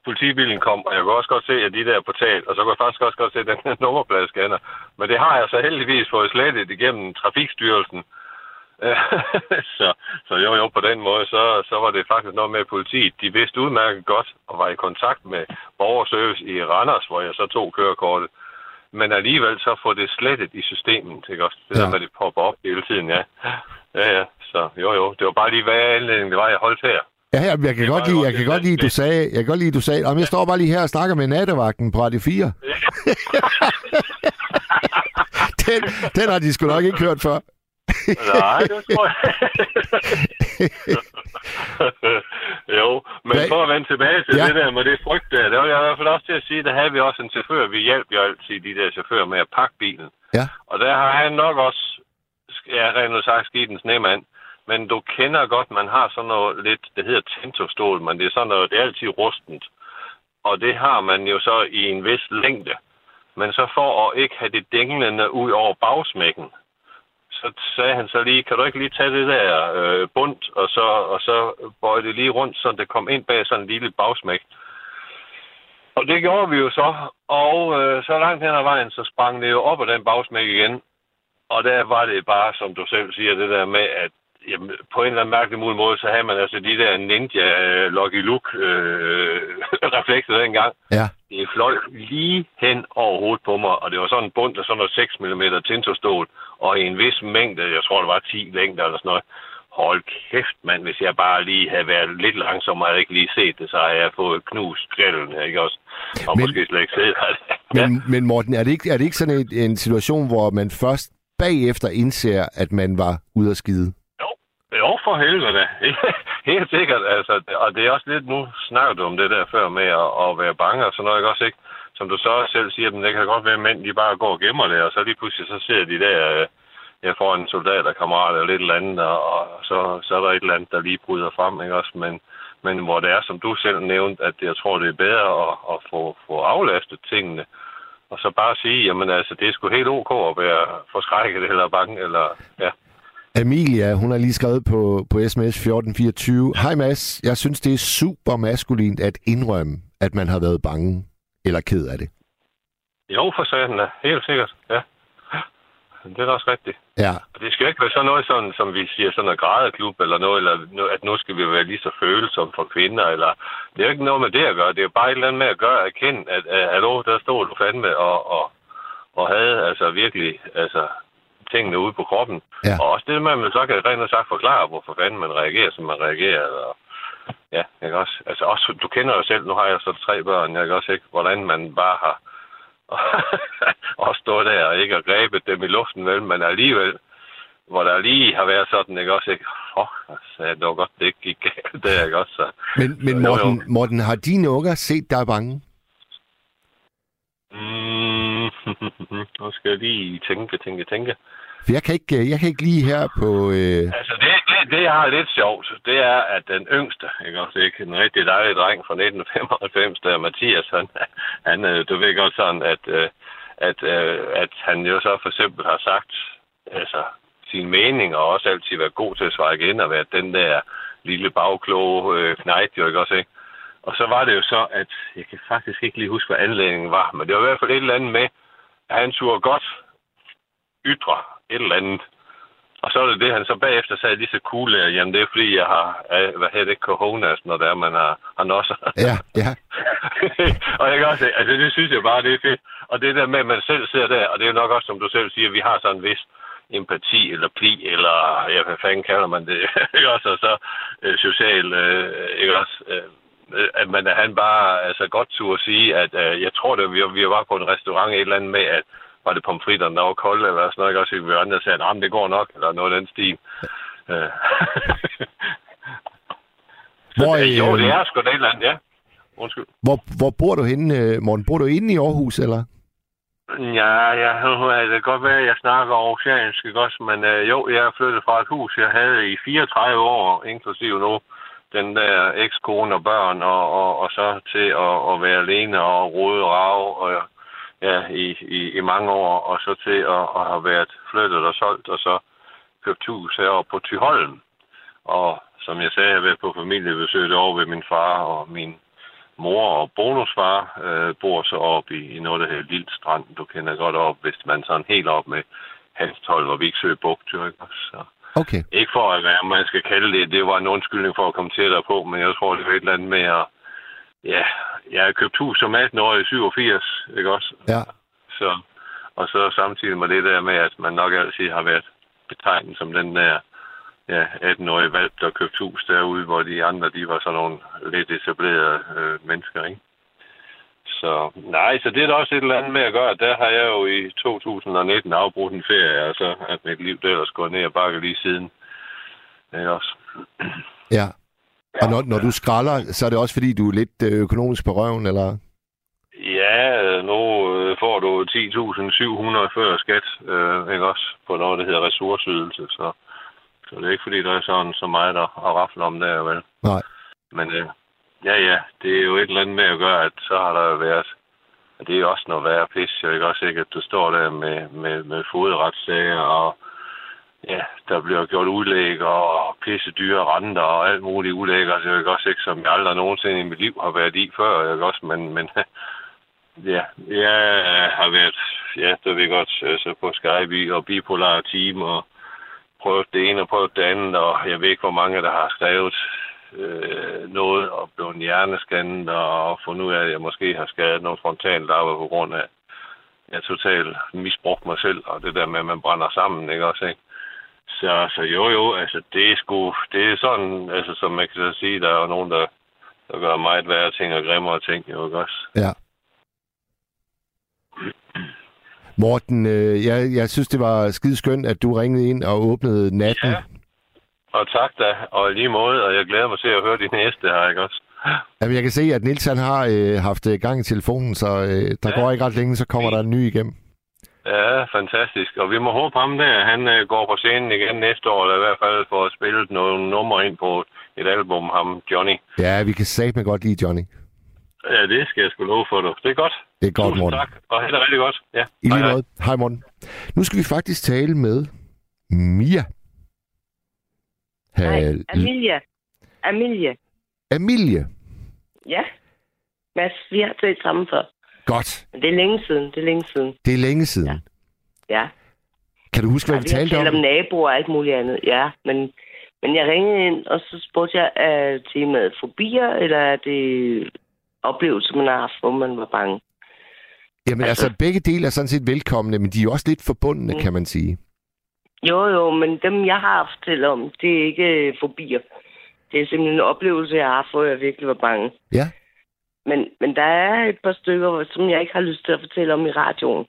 Speaker 5: politibilen kom, og jeg kunne også godt se, at de der portal, og så kunne jeg faktisk også godt se den her nummerpladescanner. Men det har jeg så heldigvis fået slettet igennem Trafikstyrelsen. så, så jo, jo, på den måde, så, så var det faktisk noget med politiet. De vidste udmærket godt og var i kontakt med borgerservice i Randers, hvor jeg så tog kørekortet. Men alligevel så får det slettet i systemet, ikke også? Det
Speaker 3: Ja.
Speaker 5: der med, det popper op hele tiden, ja. Ja, ja, så jo, jo. Det var bare lige, hvad anledning det var, jeg holdt her.
Speaker 3: Ja, men jeg kan godt
Speaker 5: var
Speaker 3: lide, jeg kan godt lide, du sagde, jeg kan godt lide, du sagde, om jeg står bare lige her og snakker med nattevagten på Radio 4. den, den har de sgu nok ikke hørt før.
Speaker 5: Nej, det tror jeg. jo, men
Speaker 3: Hvad-
Speaker 5: for at vende tilbage til
Speaker 3: Ja.
Speaker 5: det der med det frygt der, der vil jeg i hvert fald også til at sige, der havde vi også en chauffør. Vi hjalp jo altid de der chauffører med at pakke bilen.
Speaker 3: Ja.
Speaker 5: Og der har han nok også, ja, rent sagt, skidt en snemand. Men du kender godt, man har sådan noget lidt, det hedder tentostol, men det er sådan noget, det er altid rustent. Og det har man jo så i en vis længde. Men så for at ikke have det dænglende ud over bagsmækken, så sagde han så lige, kan du ikke lige tage det der øh, bundt, og så, og så bøje det lige rundt, så det kom ind bag sådan en lille bagsmæk. Og det gjorde vi jo så, og øh, så langt hen ad vejen, så sprang det jo op af den bagsmæk igen. Og der var det bare, som du selv siger, det der med, at jamen, på en eller anden mærkelig mulig måde, så havde man altså de der Ninja øh, Lucky Luke øh, dengang.
Speaker 3: Ja.
Speaker 5: Det fløj lige hen over hovedet på mig, og det var sådan en bund af sådan noget 6 mm tintostål, og i en vis mængde, jeg tror det var 10 længder eller sådan noget. Hold kæft, mand, hvis jeg bare lige havde været lidt langsom, og havde ikke lige set det, så havde jeg fået knust grillen, ikke også? Og
Speaker 3: Men-
Speaker 5: men, måske slet ikke set det.
Speaker 3: Men, men Morten, er det ikke, er det ikke sådan en, en situation, hvor man først bagefter indser, at man var ude at skide?
Speaker 5: For helvede da. Helt sikkert, altså. Og det er også lidt, nu snakker du om det der før med at, at være bange og sådan noget, ikke også, ikke? Som du så også selv siger, men det kan godt være, at mænd, de bare går og gemmer det, og så lige pludselig så ser de der, øh, jeg får en soldat og kammerat eller et eller andet, og, og så, så er der et eller andet, der lige bryder frem, ikke også? Men, men hvor det er, som du selv nævnte, at jeg tror, det er bedre at, at få, få aflastet tingene, og så bare sige, jamen altså, det er sgu helt ok at være forskrækket eller bange, eller ja.
Speaker 3: Amelia, hun har lige skrevet på, på sms 1424. Hej Mads, jeg synes, det er super maskulint at indrømme, at man har været bange eller ked af det.
Speaker 5: Jo, for satan da. Helt sikkert, ja. Det er da også rigtigt.
Speaker 3: Ja,
Speaker 5: Og det skal ikke være sådan noget, sådan, som vi siger, sådan en grædeklub eller noget, eller at nu skal vi være lige så følsomme for kvinder, eller det er jo ikke noget med det at gøre. Det er jo bare et eller andet med at gøre, at erkende, at, at hallo, der stod du fandme og, og, og havde altså virkelig altså, tingene ude på kroppen.
Speaker 3: Ja.
Speaker 5: Og også det med, at man så kan rent og sagt forklare, hvorfor fanden man reagerer, som man reagerer. Og, ja, ikke også? Altså også, du kender jo selv, nu har jeg så tre børn, jeg kan også ikke, hvordan man bare har og stå der og ikke har grebet dem i luften, vel, men alligevel, hvor der lige har været sådan, ikke også, ikke? Åh, altså, det var godt, det ikke gik galt der, ikke også? Så,
Speaker 3: men, men
Speaker 5: Jo, jo.
Speaker 3: Morten, Morten, har dine unger set dig bange?
Speaker 5: mm, nu skal jeg lige tænke, tænke, tænke.
Speaker 3: For jeg kan ikke, jeg kan ikke lige her på... Øh,
Speaker 5: Altså, det, det, det, jeg har lidt sjovt, det er, at den yngste, ikke også ikke, en rigtig dejlig dreng fra 1995, der Mathias, han, han, øh, du ved godt sådan, at, øh, at, øh, at han jo så for eksempel har sagt, altså, sin mening, og også altid været god til at svare igen, og være den der lille bagkloge øh, knejt, jo ikke også, ikke? Og så var det jo så, at jeg kan faktisk ikke lige huske, hvad anledningen var, men det var i hvert fald et eller andet med, at han turde godt ytre et eller andet, Og så er det det, han så bagefter sagde lige så cool, at jamen det er fordi, jeg har, hvad hedder det, coronas, når det er, man har, har nosser.
Speaker 3: Ja, ja.
Speaker 5: og jeg kan også altså det synes jeg bare, det er fedt. Og det der med, at man selv ser der, og det er nok også, som du selv siger, vi har sådan en vis empati eller pli, eller ja, hvad fanden kalder man det, ikke også? Og så øh, social, øh, ikke også? Øh, at man, at han bare altså godt turde sige, at øh, jeg tror, det, vi, vi var på en restaurant et eller andet med, at var det pomfritterne, der var kolde, eller sådan noget, også? Vi andre sagde, at det går nok, eller noget af den stil. Øh.
Speaker 3: Hvor,
Speaker 5: det, jo,
Speaker 3: øh,
Speaker 5: det er sgu da et eller andet, ja. Undskyld.
Speaker 3: Hvor, hvor bor du henne, øh, Morten? Bor du inde i Aarhus, eller?
Speaker 5: Ja, hører, det kan godt være, at jeg snakker aarhusiansk, ikke også? Men øh, jo, jeg er flyttet fra et hus, jeg havde i 34 år, inklusive nu, den der ekskone og børn, og, og, og så til at, at være alene og rode og rave, og ja, i, i, i mange år, og så til at, at have været flyttet og solgt, og så købt hus herovre på Tyholm. Og som jeg sagde, jeg har været på familiebesøg over ved min far og min mor og bonusfar øh, bor så op i, i noget, der hedder Lille Strand. Du kender godt op, hvis man sådan helt op med Hanstholm og Viksø Bugt? Så,
Speaker 3: Okay.
Speaker 5: ikke for at være, man skal kalde det, det var en undskyldning for at komme til dig på, men jeg tror, det var et eller andet med at, ja, jeg har købt hus som 18 år i 87, ikke også?
Speaker 3: Ja.
Speaker 5: Så, og så samtidig med det der med, at man nok altid har været betegnet som den der ja, 18-årige valg, der købte hus derude, hvor de andre, de var sådan nogle lidt etablerede øh, mennesker, ikke? Så nej, så det er da også et eller andet med at gøre. Der har jeg jo i 2019 afbrudt en ferie, altså at mit liv der ellers går ned og bakker lige siden. Ikke også?
Speaker 3: Ja. Og når, når du skralder, så er det også fordi, du er lidt øh, økonomisk på røven, eller?
Speaker 5: Ja, nu øh, får du 10.700 før skat, øh, ikke også? På noget, der hedder ressourceydelse, så, så det er ikke fordi, der er sådan så meget at, at rafle om der, vel?
Speaker 3: Nej.
Speaker 5: Men øh, ja, ja, det er jo et eller andet med at gøre, at så har der jo været, det er jo også noget værre pis, jeg ikke også ikke, at du står der med, med, med fodretssager, og ja, der bliver gjort udlæg og pisse dyre renter og alt muligt udlæg, altså jeg ikke også ikke, som jeg aldrig nogensinde i mit liv har været i før, jeg også, men, men ja, jeg har været, ja, det ved godt, altså på Skype og bipolar team og prøvet det ene og prøvet det andet, og jeg ved ikke, hvor mange, der har skrevet øh, noget og blevet hjerneskandet og fundet ud af, at jeg måske har skadet nogle frontallarver på grund af, jeg totalt misbrugt mig selv, og det der med, at man brænder sammen, ikke også, ikke? Så, så jo, jo, altså det er sgu, det er sådan, altså som man kan så sige, der er jo nogen, der, der gør meget værre ting og grimmere ting, jo ikke også?
Speaker 3: Ja. Morten, øh, jeg, jeg synes, det var skide skønt, at du ringede ind og åbnede natten.
Speaker 5: Ja. Og tak da, og lige måde, og jeg glæder mig til at høre de næste her, ikke også?
Speaker 3: Jamen, jeg kan se, at Nils han har øh, haft øh, gang i telefonen, så øh, der
Speaker 5: Ja.
Speaker 3: går ikke ret længe, så kommer der en ny igennem.
Speaker 5: Ja, fantastisk. Og vi må håbe ham der, han øh, går på scenen igen næste år, eller i hvert fald får spillet nogle numre ind på et album, ham Johnny.
Speaker 3: Ja, vi kan satme godt lide Johnny.
Speaker 5: Ja, det skal jeg sgu love for dig. Det er godt.
Speaker 3: Det er godt,
Speaker 5: Tusind
Speaker 3: Morten.
Speaker 5: tak, og det rigtig godt. Ja.
Speaker 3: I
Speaker 5: Hej,
Speaker 3: lige
Speaker 5: hej.
Speaker 3: måde. Hej, Morten. Nu skal vi faktisk tale med Mia.
Speaker 6: Nej,
Speaker 3: Hal-
Speaker 6: Amelia. Amelia.
Speaker 3: Emilie.
Speaker 6: Ja. Mads, vi har talt sammen før.
Speaker 3: Godt.
Speaker 6: Men det er længe siden. Det er længe siden.
Speaker 3: Det er længe siden.
Speaker 6: Ja. Ja.
Speaker 3: Kan du huske, hvad
Speaker 6: ja
Speaker 3: vi
Speaker 6: vi
Speaker 3: talte
Speaker 6: talt
Speaker 3: om?
Speaker 6: om naboer og alt muligt andet. Ja, men, men jeg ringede ind, og så spurgte jeg, er temaet fobier, eller er det oplevelser, man har haft, hvor man var bange?
Speaker 3: Jamen altså, begge dele er sådan set velkomne, men de er jo også lidt forbundne,
Speaker 6: Mm.
Speaker 3: kan man sige.
Speaker 6: Jo, jo, men dem, jeg har haft til om, det er ikke fobier. Det er simpelthen en oplevelse, jeg har haft, hvor jeg virkelig var bange.
Speaker 3: Ja.
Speaker 6: Men, men der er et par stykker, som jeg ikke har lyst til at fortælle om i radioen.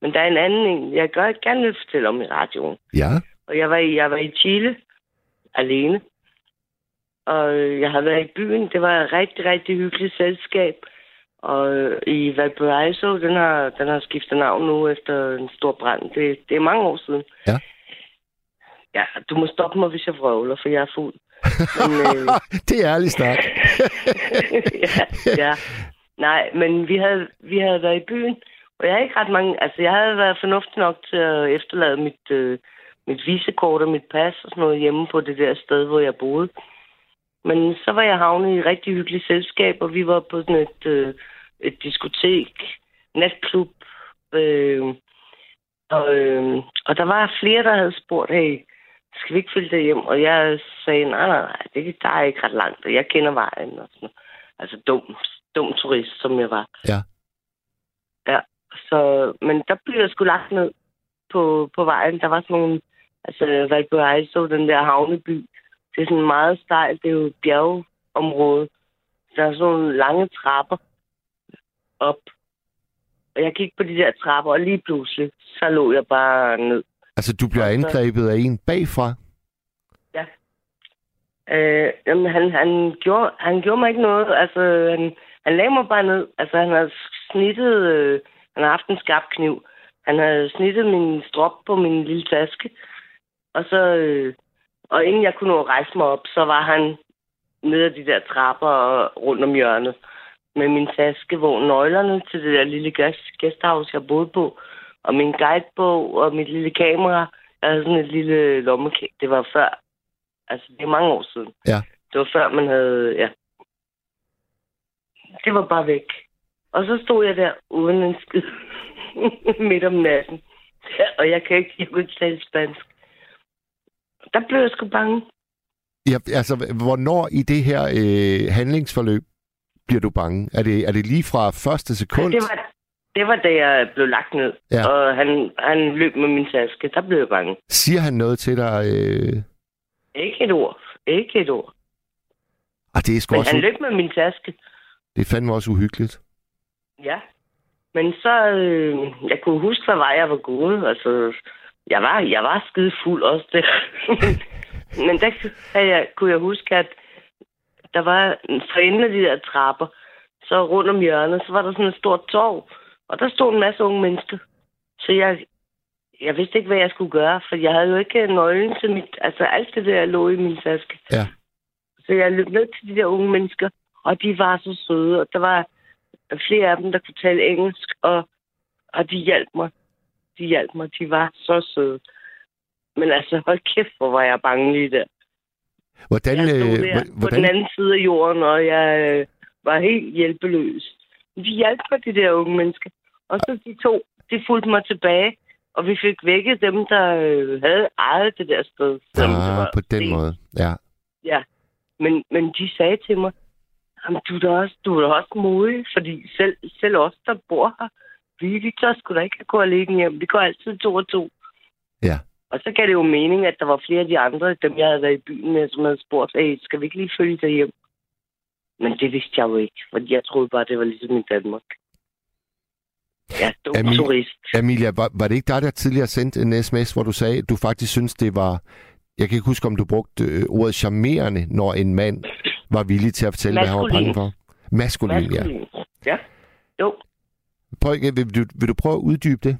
Speaker 6: Men der er en anden en, jeg gør gerne vil fortælle om i radioen.
Speaker 3: Ja.
Speaker 6: Og jeg var i, jeg var i Chile alene. Og jeg har været i byen. Det var et rigtig, rigtig hyggeligt selskab. Og i Valparaiso, den har, den har skiftet navn nu efter en stor brand. Det, det er mange år siden.
Speaker 3: Ja.
Speaker 6: Ja, du må stoppe mig, hvis jeg vrøvler, for jeg er fuld. Men, øh,
Speaker 3: det er ærlig snak.
Speaker 6: ja, ja. Nej, men vi havde, vi havde været i byen, og jeg havde ikke ret mange... Altså, jeg havde været fornuftig nok til at efterlade mit, øh, mit visekort og mit pas og sådan noget hjemme på det der sted, hvor jeg boede. Men så var jeg havnet i et rigtig hyggeligt selskab, og vi var på sådan et, øh, et diskotek, natklub, øh, og, øh, og der var flere, der havde spurgt, hey, skal vi ikke følge dig hjem? Og jeg sagde, nej, nej, nej, det, der er ikke ret langt, og jeg kender vejen. Og sådan. Altså dum, dum turist, som jeg var.
Speaker 3: Ja.
Speaker 6: Ja, så, men der blev jeg sgu lagt ned på, på vejen. Der var sådan nogle, altså Valparaiso, den der havneby, det er sådan meget stejlt, det er jo et bjergeområde. Der er sådan nogle lange trapper op. Og jeg gik på de der trapper, og lige pludselig, så lå jeg bare ned.
Speaker 3: Altså, du bliver angrebet af en bagfra?
Speaker 6: Øh, jamen, han, han, gjorde, han gjorde mig ikke noget. Altså, han, han lagde mig bare ned. Altså, han havde snittet... Øh, han har haft en skarp kniv. Han havde snittet min strop på min lille taske. Og så... Øh, og inden jeg kunne nå at rejse mig op, så var han nede af de der trapper og rundt om hjørnet med min taske, hvor nøglerne til det der lille gæst- gæstehavs, jeg boede på, og min guidebog og mit lille kamera. Jeg havde sådan et lille lommekamera. Det var før Altså, det er mange år siden.
Speaker 3: Ja.
Speaker 6: Det var før, man havde... Ja. Det var bare væk. Og så stod jeg der uden en skid midt om natten. Ja, og jeg kan ikke, jeg kunne ikke tale spansk. Der blev jeg sgu bange.
Speaker 3: Ja, altså, hvornår i det her øh, handlingsforløb bliver du bange? Er det, er det lige fra første sekund?
Speaker 6: Det var, det var da jeg blev lagt ned.
Speaker 3: Ja.
Speaker 6: Og han, han løb med min taske. Der blev jeg bange.
Speaker 3: Siger han noget til dig? Øh...
Speaker 6: Ikke et ord. Ikke et ord.
Speaker 3: Ah, det er sgu
Speaker 6: Men
Speaker 3: også...
Speaker 6: han løb med min taske.
Speaker 3: Det er fandme også uhyggeligt.
Speaker 6: Ja. Men så, øh, jeg kunne huske, hvad vej jeg var gået. Altså, jeg var, jeg var skide fuld også der. Men der jeg, kunne jeg huske, at der var for enden af de der trapper, så rundt om hjørnet, så var der sådan et stort torv. Og der stod en masse unge mennesker. Så jeg, jeg vidste ikke, hvad jeg skulle gøre, for jeg havde jo ikke nøglen til mit... Altså, alt det der lå i min taske.
Speaker 3: Ja.
Speaker 6: Så jeg løb ned til de der unge mennesker, og de var så søde, og der var flere af dem, der kunne tale engelsk, og, og de hjalp mig. De hjalp mig. De var så søde. Men altså, hold kæft, hvor var jeg bange lige der.
Speaker 3: Hvordan,
Speaker 6: Jeg stod
Speaker 3: øh,
Speaker 6: der
Speaker 3: hvor-
Speaker 6: på
Speaker 3: hvordan,
Speaker 6: den anden side af jorden, og jeg øh, var helt hjælpeløs. De hjalp mig, de der unge mennesker. Og så de to, de fulgte mig tilbage, og vi fik vækket dem, der øh, havde ejet det der sted. selvom det
Speaker 3: ah,
Speaker 6: var
Speaker 3: på den måde. Ja.
Speaker 6: Ja, men, men de sagde til mig, Jamen, du er da også, du er da også modig, fordi selv, selv os, der bor her, vi, vi tør sgu da ikke gå alene hjem. Vi går altid to og to.
Speaker 3: Ja.
Speaker 6: Og så gav det jo mening, at der var flere af de andre, dem jeg havde været i byen med, som havde spurgt, hey, skal vi ikke lige følge dig hjem? Men det vidste jeg jo ikke, fordi jeg troede bare, det var ligesom i Danmark. Ja, du er
Speaker 3: Emil-
Speaker 6: turist.
Speaker 3: Amelia, var, var det ikke dig, der tidligere sendte en sms, hvor du sagde, at du faktisk synes, det var... Jeg kan ikke huske, om du brugte øh, ordet charmerende, når en mand var villig til at fortælle, hvad han var bange for. Maskulin, ja.
Speaker 6: Maskulin. Ja. Jo.
Speaker 3: Prøv, vil, du, vil du prøve at uddybe det?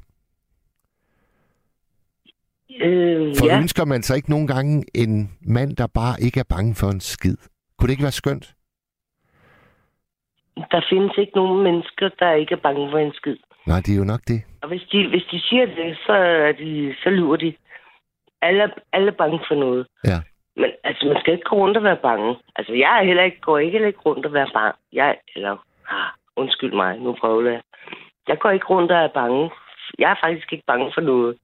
Speaker 6: Øh,
Speaker 3: For
Speaker 6: ja.
Speaker 3: ønsker man sig ikke nogle gange en mand, der bare ikke er bange for en skid? Kunne det ikke være skønt?
Speaker 6: Der findes ikke nogen mennesker, der ikke er bange for en skid.
Speaker 3: Nej, det er jo nok det.
Speaker 6: Og hvis de, hvis de siger det, så, er de, så lyver de. Alle, alle er bange for noget.
Speaker 3: Ja.
Speaker 6: Men altså, man skal ikke gå rundt og være bange. Altså, jeg er heller ikke, går ikke heller ikke rundt og være bange. Jeg, eller, ah, undskyld mig, nu prøver jeg. Jeg går ikke rundt og er bange. Jeg er faktisk ikke bange for noget,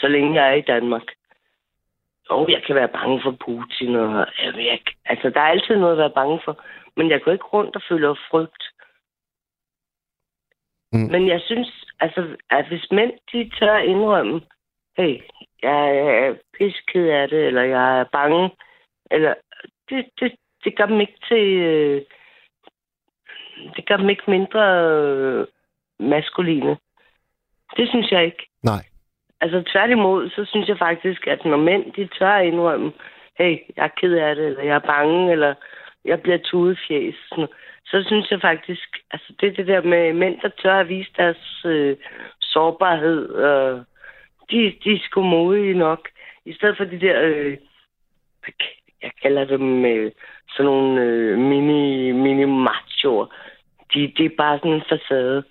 Speaker 6: så længe jeg er i Danmark. Og jeg kan være bange for Putin, og jeg, altså, der er altid noget at være bange for. Men jeg går ikke rundt og føler frygt.
Speaker 3: Mm.
Speaker 6: Men jeg synes, altså, at hvis mænd, de tør indrømme, hey, jeg er pisked af det, eller jeg er bange, eller det, det, det gør dem ikke til, øh, det gør dem ikke mindre øh, maskuline. Det synes jeg ikke.
Speaker 3: Nej.
Speaker 6: Altså tværtimod, så synes jeg faktisk, at når mænd, de tør indrømme, hey, jeg er ked af det, eller jeg er bange, eller jeg bliver tudefjæs, så synes jeg faktisk, altså det det der med mænd, der tør at vise deres øh, sårbarhed, øh, de, de er sgu modige nok. I stedet for de der, øh, jeg kalder dem øh, sådan nogle øh, mini, mini machoer. De, de er bare sådan en facade.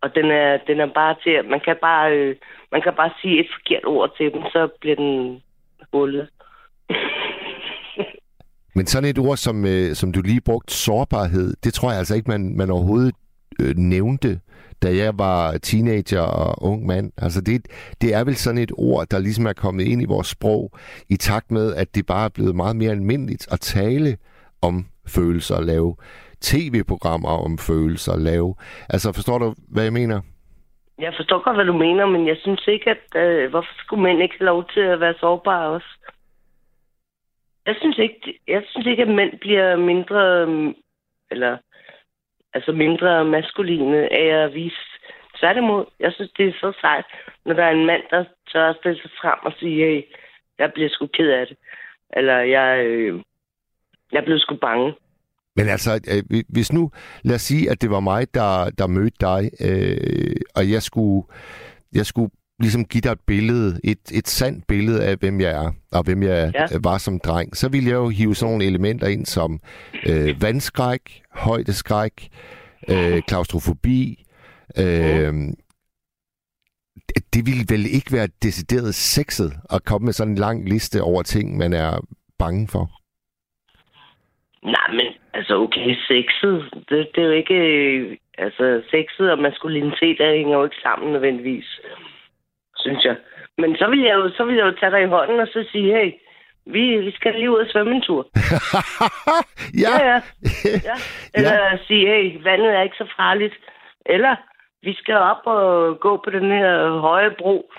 Speaker 6: Og den er, den er bare til, at man kan bare, øh, man kan bare sige et forkert ord til dem, så bliver den hullet.
Speaker 3: Men sådan et ord, som, øh, som du lige brugte, sårbarhed, det tror jeg altså ikke, man, man overhovedet øh, nævnte, da jeg var teenager og ung mand. Altså det, det er vel sådan et ord, der ligesom er kommet ind i vores sprog, i takt med, at det bare er blevet meget mere almindeligt at tale om følelser, lave tv-programmer om følelser, lave... Altså forstår du, hvad jeg mener?
Speaker 6: Jeg forstår godt, hvad du mener, men jeg synes ikke, at... Øh, hvorfor skulle mænd ikke have lov til at være sårbare også? Jeg synes ikke, jeg synes ikke at mænd bliver mindre... Eller... Altså mindre maskuline af at vise... Tværtimod, jeg synes, det er så sejt, når der er en mand, der tør at stille sig frem og sige, hey, jeg bliver sgu ked af det. Eller jeg... Øh, jeg blev sgu bange.
Speaker 3: Men altså, øh, hvis nu, lad os sige, at det var mig, der, der mødte dig, øh, og jeg skulle, jeg skulle ligesom give dig et billede, et, et sandt billede af, hvem jeg er, og hvem jeg
Speaker 6: Ja.
Speaker 3: var som dreng, så ville jeg jo hive sådan nogle elementer ind som øh, vandskræk, højdeskræk, øh, klaustrofobi. Øh, det- det ville vel ikke være decideret sexet at komme med sådan en lang liste over ting, man er bange for.
Speaker 6: Nej, men altså okay, sexet, det, det er jo ikke... øh, Altså, sexet og maskulinitet der hænger jo ikke sammen nødvendigvis, synes jeg. Men så vil jeg jo, så vil jeg jo tage dig i hånden og så sige, hey, vi, vi skal lige ud og svømme en tur.
Speaker 3: ja,
Speaker 6: Ja, ja. ja. Eller ja. sige, hey, vandet er ikke så farligt. Eller, vi skal op og gå på den her høje bro.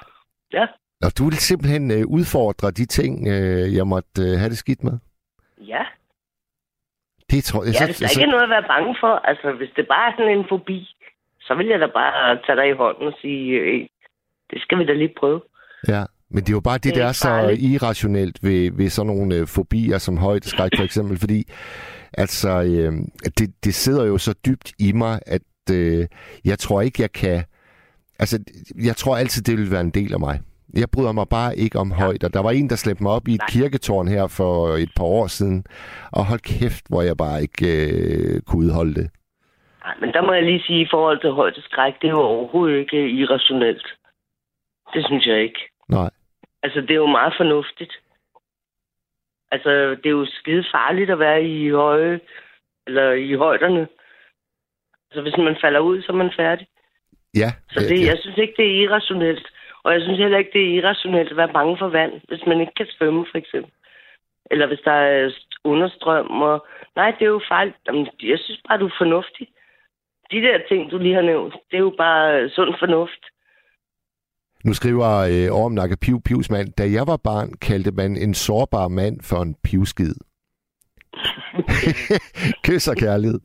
Speaker 6: Ja,
Speaker 3: Og du vil simpelthen øh, udfordre de ting, øh, jeg måtte øh, have det skidt med?
Speaker 6: ja.
Speaker 3: Det tror jeg.
Speaker 6: Ja, hvis der ikke er noget at være bange for. Altså, hvis det bare er sådan en fobi, så vil jeg da bare tage dig i hånden og sige, det skal vi da lige prøve.
Speaker 3: ja. Men det er jo bare det,
Speaker 6: Det er
Speaker 3: der er så
Speaker 6: farligt.
Speaker 3: irrationelt ved, ved sådan nogle øh, fobier som højdeskræk for eksempel, fordi altså, øh, det, det sidder jo så dybt i mig, at øh, jeg tror ikke, jeg kan... Altså, jeg tror altid, det vil være en del af mig. Jeg bryder mig bare ikke om højder. Der var en, der slæbte mig op i et
Speaker 6: Nej.
Speaker 3: kirketårn her for et par år siden, og hold kæft, hvor jeg bare ikke øh, kunne udholde det.
Speaker 6: Nej, men der må jeg lige sige, i forhold til højdeskræk, det er jo overhovedet ikke irrationelt. Det synes jeg ikke.
Speaker 3: Nej.
Speaker 6: Altså, det er jo meget fornuftigt. Altså, det er jo skide farligt at være i høje, eller i højderne. Altså, hvis man falder ud, så er man færdig.
Speaker 3: Ja,
Speaker 6: Så det,
Speaker 3: ja.
Speaker 6: jeg synes ikke, det er irrationelt. Og jeg synes heller ikke, det er irrationelt at være bange for vand, hvis man ikke kan svømme, for eksempel. Eller hvis der er understrøm. Og... Nej, det er jo farligt. Jamen, jeg synes bare, du er fornuftig. De der ting, du lige har nævnt, det er jo bare sund fornuft.
Speaker 3: Nu skriver øh, Orm Nakke Piv Pivsmand, da jeg var barn, kaldte man en sårbar mand for en pivskid. Kys og kærlighed.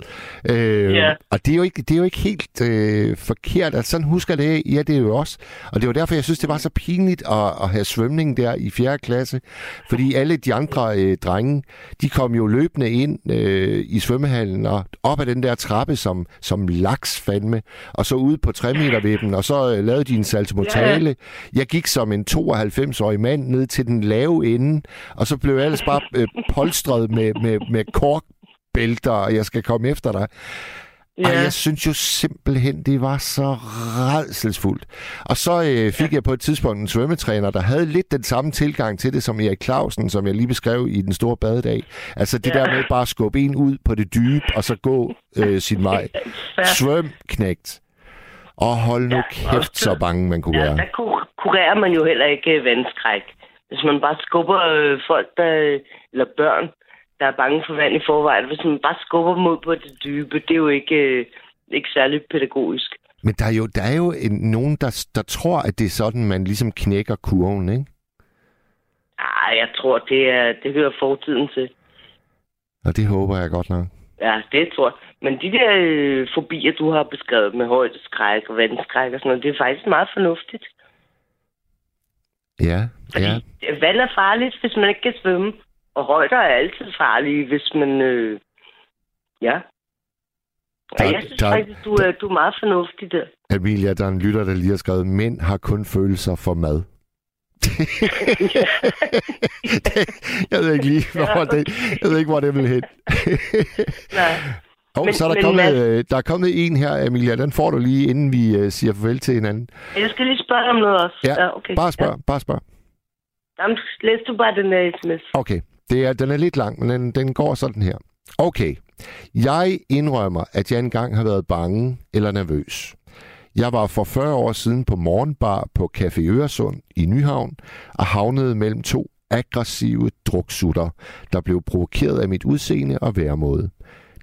Speaker 3: Øh,
Speaker 6: Ja.
Speaker 3: Og det er jo ikke, det er jo ikke helt øh, forkert. Altså, sådan husker det. Ja, det er jo også. Og det var derfor, jeg synes, det var så pinligt at, at have svømning der i 4. klasse. Fordi alle de andre øh, drenge, de kom jo løbende ind øh, i svømmehallen og op ad den der trappe som, som laks fandme. Og så ud på 3 meter vippen, og så øh, lavede de en saltomortale. Jeg gik som en 92-årig mand ned til den lave ende, og så blev jeg ellers bare øh, polstret med, med, med korkbælter, og jeg skal komme efter dig. Ja. Og jeg synes jo simpelthen, det var så redselsfuldt. Og så øh, fik ja. jeg på et tidspunkt en svømmetræner, der havde lidt den samme tilgang til det, som Erik Clausen, som jeg lige beskrev i den store badedag. Altså det ja. Der med bare at skubbe en ud på det dybe, og så gå øh, sin vej.
Speaker 6: Ja.
Speaker 3: Svøm, knægt. Og hold nu
Speaker 6: Ja,
Speaker 3: kæft, så bange man kunne
Speaker 6: Ja,
Speaker 3: være.
Speaker 6: der kur- kurerer man jo heller ikke øh, vandskræk. Hvis man bare skubber øh, folk, der, eller børn, der er bange for vand i forvejen, hvis man bare skubber ud på det dybe, det er jo ikke, øh, ikke særlig pædagogisk.
Speaker 3: Men der er jo, der er jo en, nogen, der, der tror, at det er sådan, man ligesom knækker kurven, ikke?
Speaker 6: Ah, jeg tror, det, er, det hører fortiden til.
Speaker 3: Og det håber jeg godt nok.
Speaker 6: Ja, det tror jeg. Men de der øh, fobier, du har beskrevet med højdeskræk og vandskræk og sådan noget, det er faktisk meget fornuftigt.
Speaker 3: Ja,
Speaker 6: Fordi
Speaker 3: ja.
Speaker 6: ja. vand er farligt, hvis man ikke kan svømme. Og højder er altid farlige, hvis man... Øh, ja.
Speaker 3: Der-
Speaker 6: Og jeg synes
Speaker 3: der-
Speaker 6: faktisk, du er, du er meget fornuftig der.
Speaker 3: Amelia, der er en lytter, der lige har skrevet, mænd har kun følelser for mad. jeg ved ikke lige, hvor det, jeg ved ikke, hvor det vil hen.
Speaker 6: Nej.
Speaker 3: Og
Speaker 6: Men-
Speaker 3: så er der,
Speaker 6: men
Speaker 3: kommet,
Speaker 6: Mads-
Speaker 3: øh, der er kommet en her, Amelia. Den får du lige, inden vi øh, siger farvel til hinanden.
Speaker 6: Jeg skal lige spørge om noget også.
Speaker 3: Ja,
Speaker 6: okay.
Speaker 3: Bare spørg, bare spørg.
Speaker 6: Ja. Jamen, læs du bare den der sms.
Speaker 3: Okay, det er, den er lidt lang, men den, den går sådan her. Okay, Jeg indrømmer, at jeg engang har været bange eller nervøs. Jeg var for 40 år siden på morgenbar på Café Øresund i Nyhavn og havnede mellem to aggressive druksutter, der blev provokeret af mit udseende og væremåde.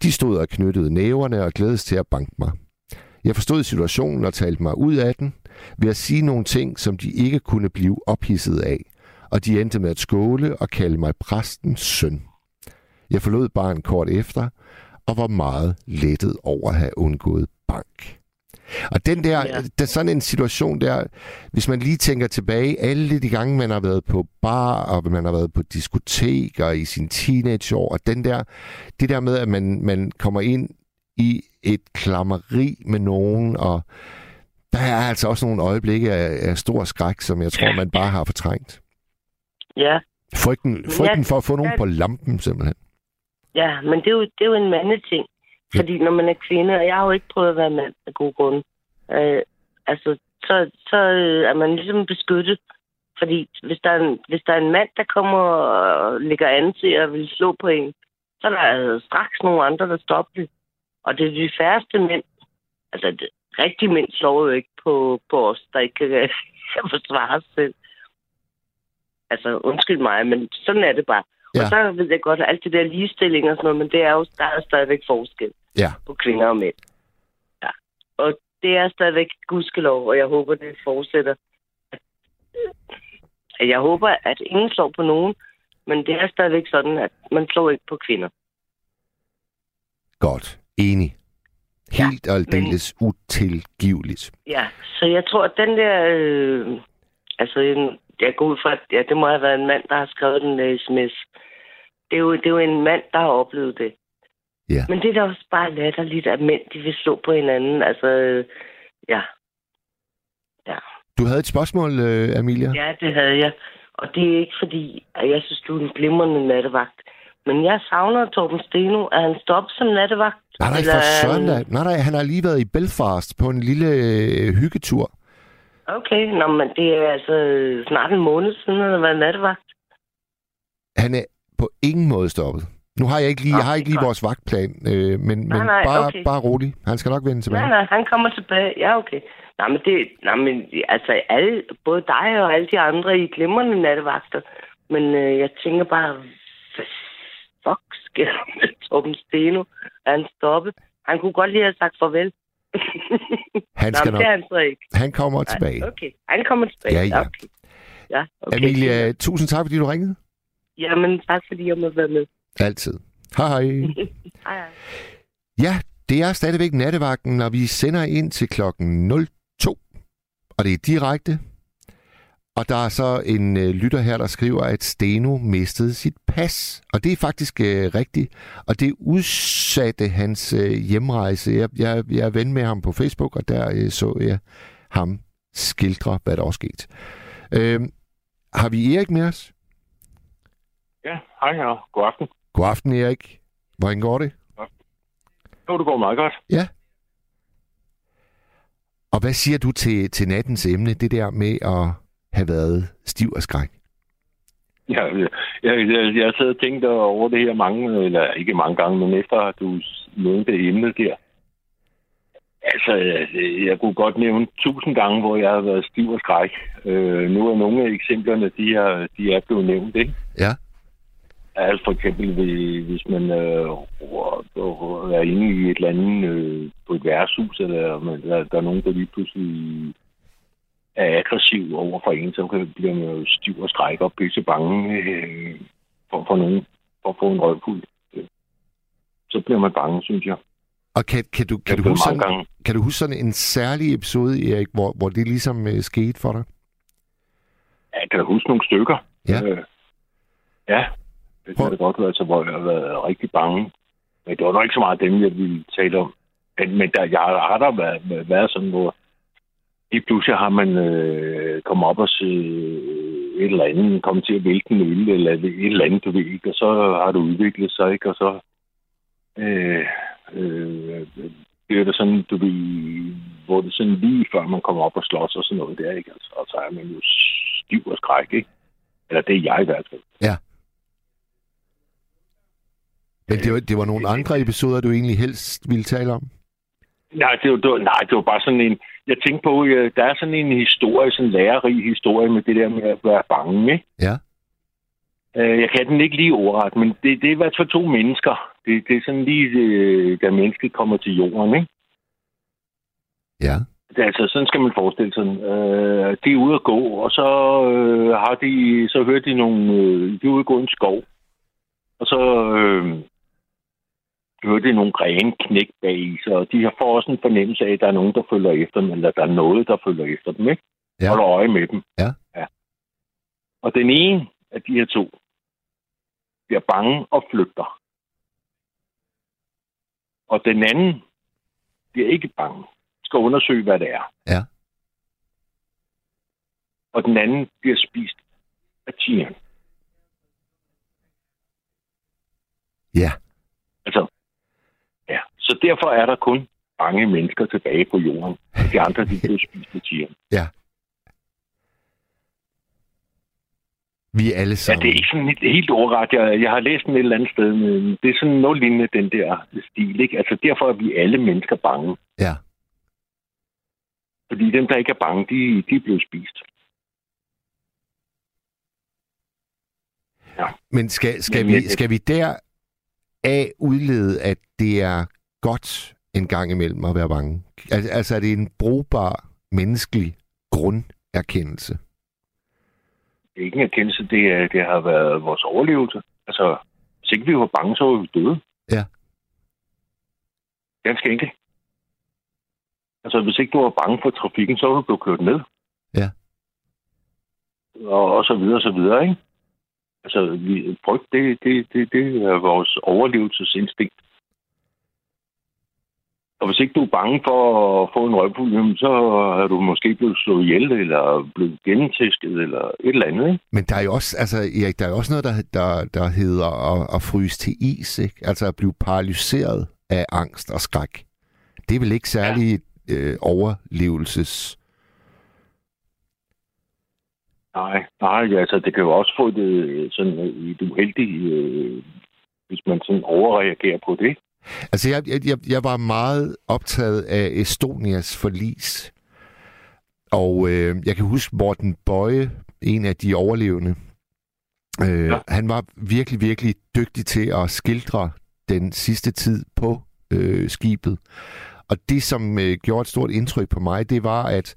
Speaker 3: De stod og knyttede næverne og glædes til at banke mig. Jeg forstod situationen og talte mig ud af den ved at sige nogle ting, som de ikke kunne blive ophidset af, og de endte med at skåle og kalde mig præstens søn. Jeg forlod barn kort efter og var meget lettet over at have undgået bank. Og den der, ja. der, sådan en situation der, hvis man lige tænker tilbage, alle de gange, man har været på bar, og man har været på diskoteker i sin teenageår, og den der, det der med, at man, man kommer ind i et klammeri med nogen, og der er altså også nogle øjeblikke af, af stor skræk, som jeg tror, man bare har fortrængt.
Speaker 6: Ja.
Speaker 3: Frygten, frygten for at få nogen på lampen, simpelthen.
Speaker 6: Ja, men det er jo, det er jo en mandeting. Fordi når man er kvinde, og jeg har jo ikke prøvet at være mand af god grund, øh, altså, så, så øh, er man ligesom beskyttet. Fordi hvis der, er en, hvis der er en mand, der kommer og lægger an til at vil slå på en, så er der straks nogle andre, der stopper det. Og det er de færreste mænd. Altså, rigtige mænd slår jo ikke på, på os, der ikke kan, forsvare sig selv. Altså, undskyld mig, men sådan er det bare. Ja. Og så ved jeg godt, at alt det der ligestilling og sådan noget, men det er jo, der er stadigvæk forskel
Speaker 3: ja.
Speaker 6: på kvinder og mænd. Ja. Og det er stadigvæk gudskelov, og jeg håber, det fortsætter. Jeg håber, at ingen slår på nogen, men det er stadigvæk sådan, at man slår ikke på kvinder.
Speaker 3: Godt. Enig. Helt ja, aldeles men... utilgiveligt.
Speaker 6: Ja, så jeg tror, at den der... Øh, altså, en, jeg går ud fra, at ja, det må have været en mand, der har skrevet den der sms. Det er, jo, det er jo en mand, der har oplevet det.
Speaker 3: Ja.
Speaker 6: Men det er da også bare latterligt, at mænd de vil slå på hinanden. Altså, ja. Ja.
Speaker 3: Du havde et spørgsmål, øh, Amelia?
Speaker 6: Ja, det havde jeg. Og det er ikke fordi, at jeg synes, du er en glimrende nattevagt. Men jeg savner Torben Steno. Er han stoppet som nattevagt?
Speaker 3: Nej, nej, for søren da. Nej, nej, han har lige været i Belfast på en lille øh, hyggetur.
Speaker 6: Okay, nå, men det er altså snart en måned siden, han har været nattevagt.
Speaker 3: Han er på ingen måde stoppet. Nu har jeg ikke lige, okay, jeg har ikke lige vores vagtplan, øh, men, nej, men nej, bare, okay. bare rolig. Han skal nok vende tilbage.
Speaker 6: Nej, nej, han kommer tilbage. Ja, okay. Nej, men det, nej, men altså, alle, både dig og alle de andre, I glimrende nattevagter. Men øh, jeg tænker bare, hvad fuck sker der med Torben Steno? Er han stoppet? Han kunne godt lige have sagt farvel.
Speaker 3: Han skal
Speaker 6: Nå, nok... han, så ikke.
Speaker 3: han kommer Nej, tilbage.
Speaker 6: Okay, han kommer tilbage.
Speaker 3: Ja, ja.
Speaker 6: Okay. ja okay.
Speaker 3: Amelia, tusind tak, fordi du ringede.
Speaker 6: Jamen, tak fordi jeg måtte være med.
Speaker 3: Altid. Hej hej.
Speaker 6: hej hej.
Speaker 3: Ja, det er stadigvæk nattevagten, når vi sender ind til klokken 02. Og det er direkte. Og der er så en øh, lytter her, der skriver, at Steno mistede sit pas. Og det er faktisk øh, rigtigt. Og det udsatte hans øh, hjemrejse. Jeg, jeg, jeg er ven med ham på Facebook, og der øh, så jeg ham skildre, hvad der er sket. Øh, har vi Erik med os?
Speaker 7: Ja, hej og god aften.
Speaker 3: God aften, Erik. Hvordan går det?
Speaker 7: Jo, det går meget godt.
Speaker 3: Ja. Og hvad siger du til, til nattens emne, det der med at have været stiv og skræk?
Speaker 7: Ja, jeg, jeg, jeg har siddet og tænkt over det her mange, eller ikke mange gange, men efter at du nævnte det emne der. Altså, jeg kunne godt nævne tusind gange, hvor jeg har været stiv og skræk. Øh, nu er nogle af eksemplerne, de er, de er blevet nævnt, ikke?
Speaker 3: Ja.
Speaker 7: Altså for eksempel, hvis man øh, er inde i et eller andet øh, på et værtshus, eller der, der er nogen, der lige pludselig er aggressiv over for en, så kan blive man jo stiv og skræk og pisse bange øh, for, for nogen, for at få en røvfuld. Så bliver man bange, synes jeg.
Speaker 3: Og kan, kan, du, kan, du huske sådan, kan du huske sådan en særlig episode, Erik, hvor, hvor det ligesom øh, skete for dig?
Speaker 7: Ja, jeg kan da huske nogle stykker.
Speaker 3: Ja. Øh,
Speaker 7: ja, det kan det godt være, altså, hvor jeg har været rigtig bange. Men det var nok ikke så meget dem, jeg ville tale om. Men der, jeg har der været, været sådan, hvor i pludselig har man øh, kommet op og se et eller andet, kommet til at vælte en øl, eller et eller andet, du ved ikke, og så har det udviklet sig, ikke, og så øh, øh, bliver det sådan, du ved, hvor det sådan lige før man kommer op og slås og sådan noget der, ikke, altså, og så er man jo stiv og skræk, ikke? Eller det er jeg i hvert fald.
Speaker 3: Ja. Men det var, det var nogle andre episoder, du egentlig helst ville tale om?
Speaker 7: Nej, det var, det var, nej, det var bare sådan en... Jeg tænkte på, at der er sådan en historie, sådan en lærerig historie med det der med at være bange, ikke?
Speaker 3: Ja.
Speaker 7: Øh, Jeg kan den ikke lige ordret, men det, det er i hvert fald to mennesker. Det, det er sådan lige, øh, da mennesket kommer til jorden, ikke?
Speaker 3: Ja.
Speaker 7: Det, altså, sådan skal man forestille sig. Øh, de er ude at gå, og så øh, har de, så hører de nogle, øh, de er ude at gå i en skov. Og så øh, de nogle grene knæk bag i sig, og de har får også en fornemmelse af, at der er nogen, der følger efter dem, eller der er noget, der følger efter dem, ikke?
Speaker 3: Ja.
Speaker 7: Holder øje med dem.
Speaker 3: Ja.
Speaker 7: ja. Og den ene af de her to bliver bange og flygter. Og den anden bliver ikke bange. Skal undersøge, hvad det er.
Speaker 3: Ja.
Speaker 7: Og den anden bliver spist af tigeren.
Speaker 3: Ja.
Speaker 7: Altså. Så derfor er der kun bange mennesker tilbage på jorden. De andre, de bliver spist af tigeren.
Speaker 3: Ja. Vi er alle
Speaker 7: Ja,
Speaker 3: sammen.
Speaker 7: det er ikke sådan helt, ordret. Jeg, jeg har læst den et eller andet sted, men det er sådan noget lignende den der stil. Ikke? Altså, derfor er vi alle mennesker bange.
Speaker 3: Ja.
Speaker 7: Fordi dem, der ikke er bange, de, de er blevet spist.
Speaker 3: Men skal, skal,
Speaker 7: Men
Speaker 3: vi, skal vi der af udlede, at det er godt en gang imellem at være bange? Al- Altså er det en brugbar menneskelig grunderkendelse?
Speaker 7: Det er ikke en erkendelse, det, er, det har været vores overlevelse. Altså, hvis ikke vi var bange, så var vi døde.
Speaker 3: Ja.
Speaker 7: Ganske enkelt. Altså, hvis ikke du var bange for trafikken, så var du blevet kørt ned.
Speaker 3: Ja.
Speaker 7: Og, og så videre, og så videre, ikke? Altså, vi, frygt, det, det, det, det er vores overlevelsesinstinkt. Og hvis ikke du er bange for at få en jamen, så er du måske blevet slået ihjel, eller blevet gennemtæsket, eller et eller andet, ikke?
Speaker 3: Men der er jo også, altså, Erik, der er jo også noget, der, der, der hedder at, at fryse til is, ikke? Altså at blive paralyseret af angst og skræk. Det er vel ikke særlig ja. øh, overlevelses...
Speaker 7: Nej, nej, altså det kan jo også få det sådan øh, i det uheldige, øh, hvis man sådan overreagerer på det.
Speaker 3: Altså, jeg, jeg, jeg, var meget optaget af Estonias forlis. Og øh, jeg kan huske Morten Bøje, en af de overlevende. Øh. Ja. Han var virkelig, virkelig dygtig til at skildre den sidste tid på øh, skibet. Og det, som øh, gjorde et stort indtryk på mig, det var, at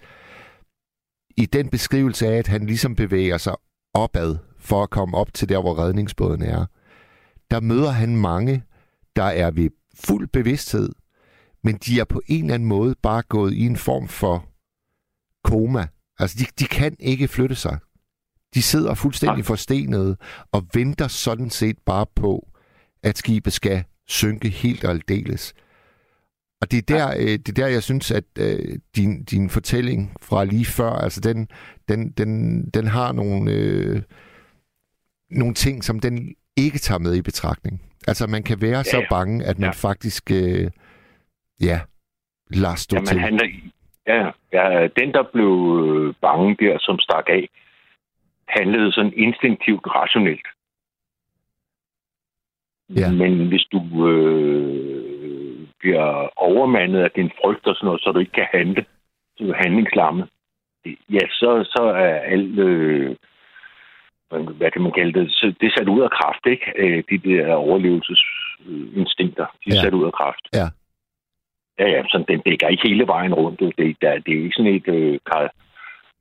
Speaker 3: i den beskrivelse af, at han ligesom bevæger sig opad for at komme op til der, hvor redningsbåden er, der møder han mange, der er ved fuld bevidsthed, men de er på en eller anden måde bare gået i en form for koma. Altså, de, de kan ikke flytte sig. De sidder fuldstændig forstenede og venter sådan set bare på, at skibet skal synke helt og aldeles. Og det er der, øh, det er der jeg synes, at øh, din, din fortælling fra lige før, altså den, den, den, den har nogle, øh, nogle ting, som den ikke tager med i betragtning. Altså man kan være ja, så bange, at man
Speaker 7: Ja.
Speaker 3: faktisk, øh, ja, lader stå
Speaker 7: Jamen,
Speaker 3: til.
Speaker 7: han ja, ja, den, der blev øh, bange der, som stak af, handlede sådan instinktivt rationelt.
Speaker 3: Ja.
Speaker 7: Men hvis du øh, bliver overmandet af din frygt og sådan noget, så du ikke kan handle, så du er handlingslammet, ja, så, så er alt, øh, hvad kan man kalde det, så det er sat ud af kraft, ikke? Øh, De der overlevelsesinstinkter, de er
Speaker 3: Ja.
Speaker 7: sat ud af kraft.
Speaker 3: Ja.
Speaker 7: Ja, ja, så den dækker ikke hele vejen rundt. Det, der, det er ikke sådan et, øh, kar,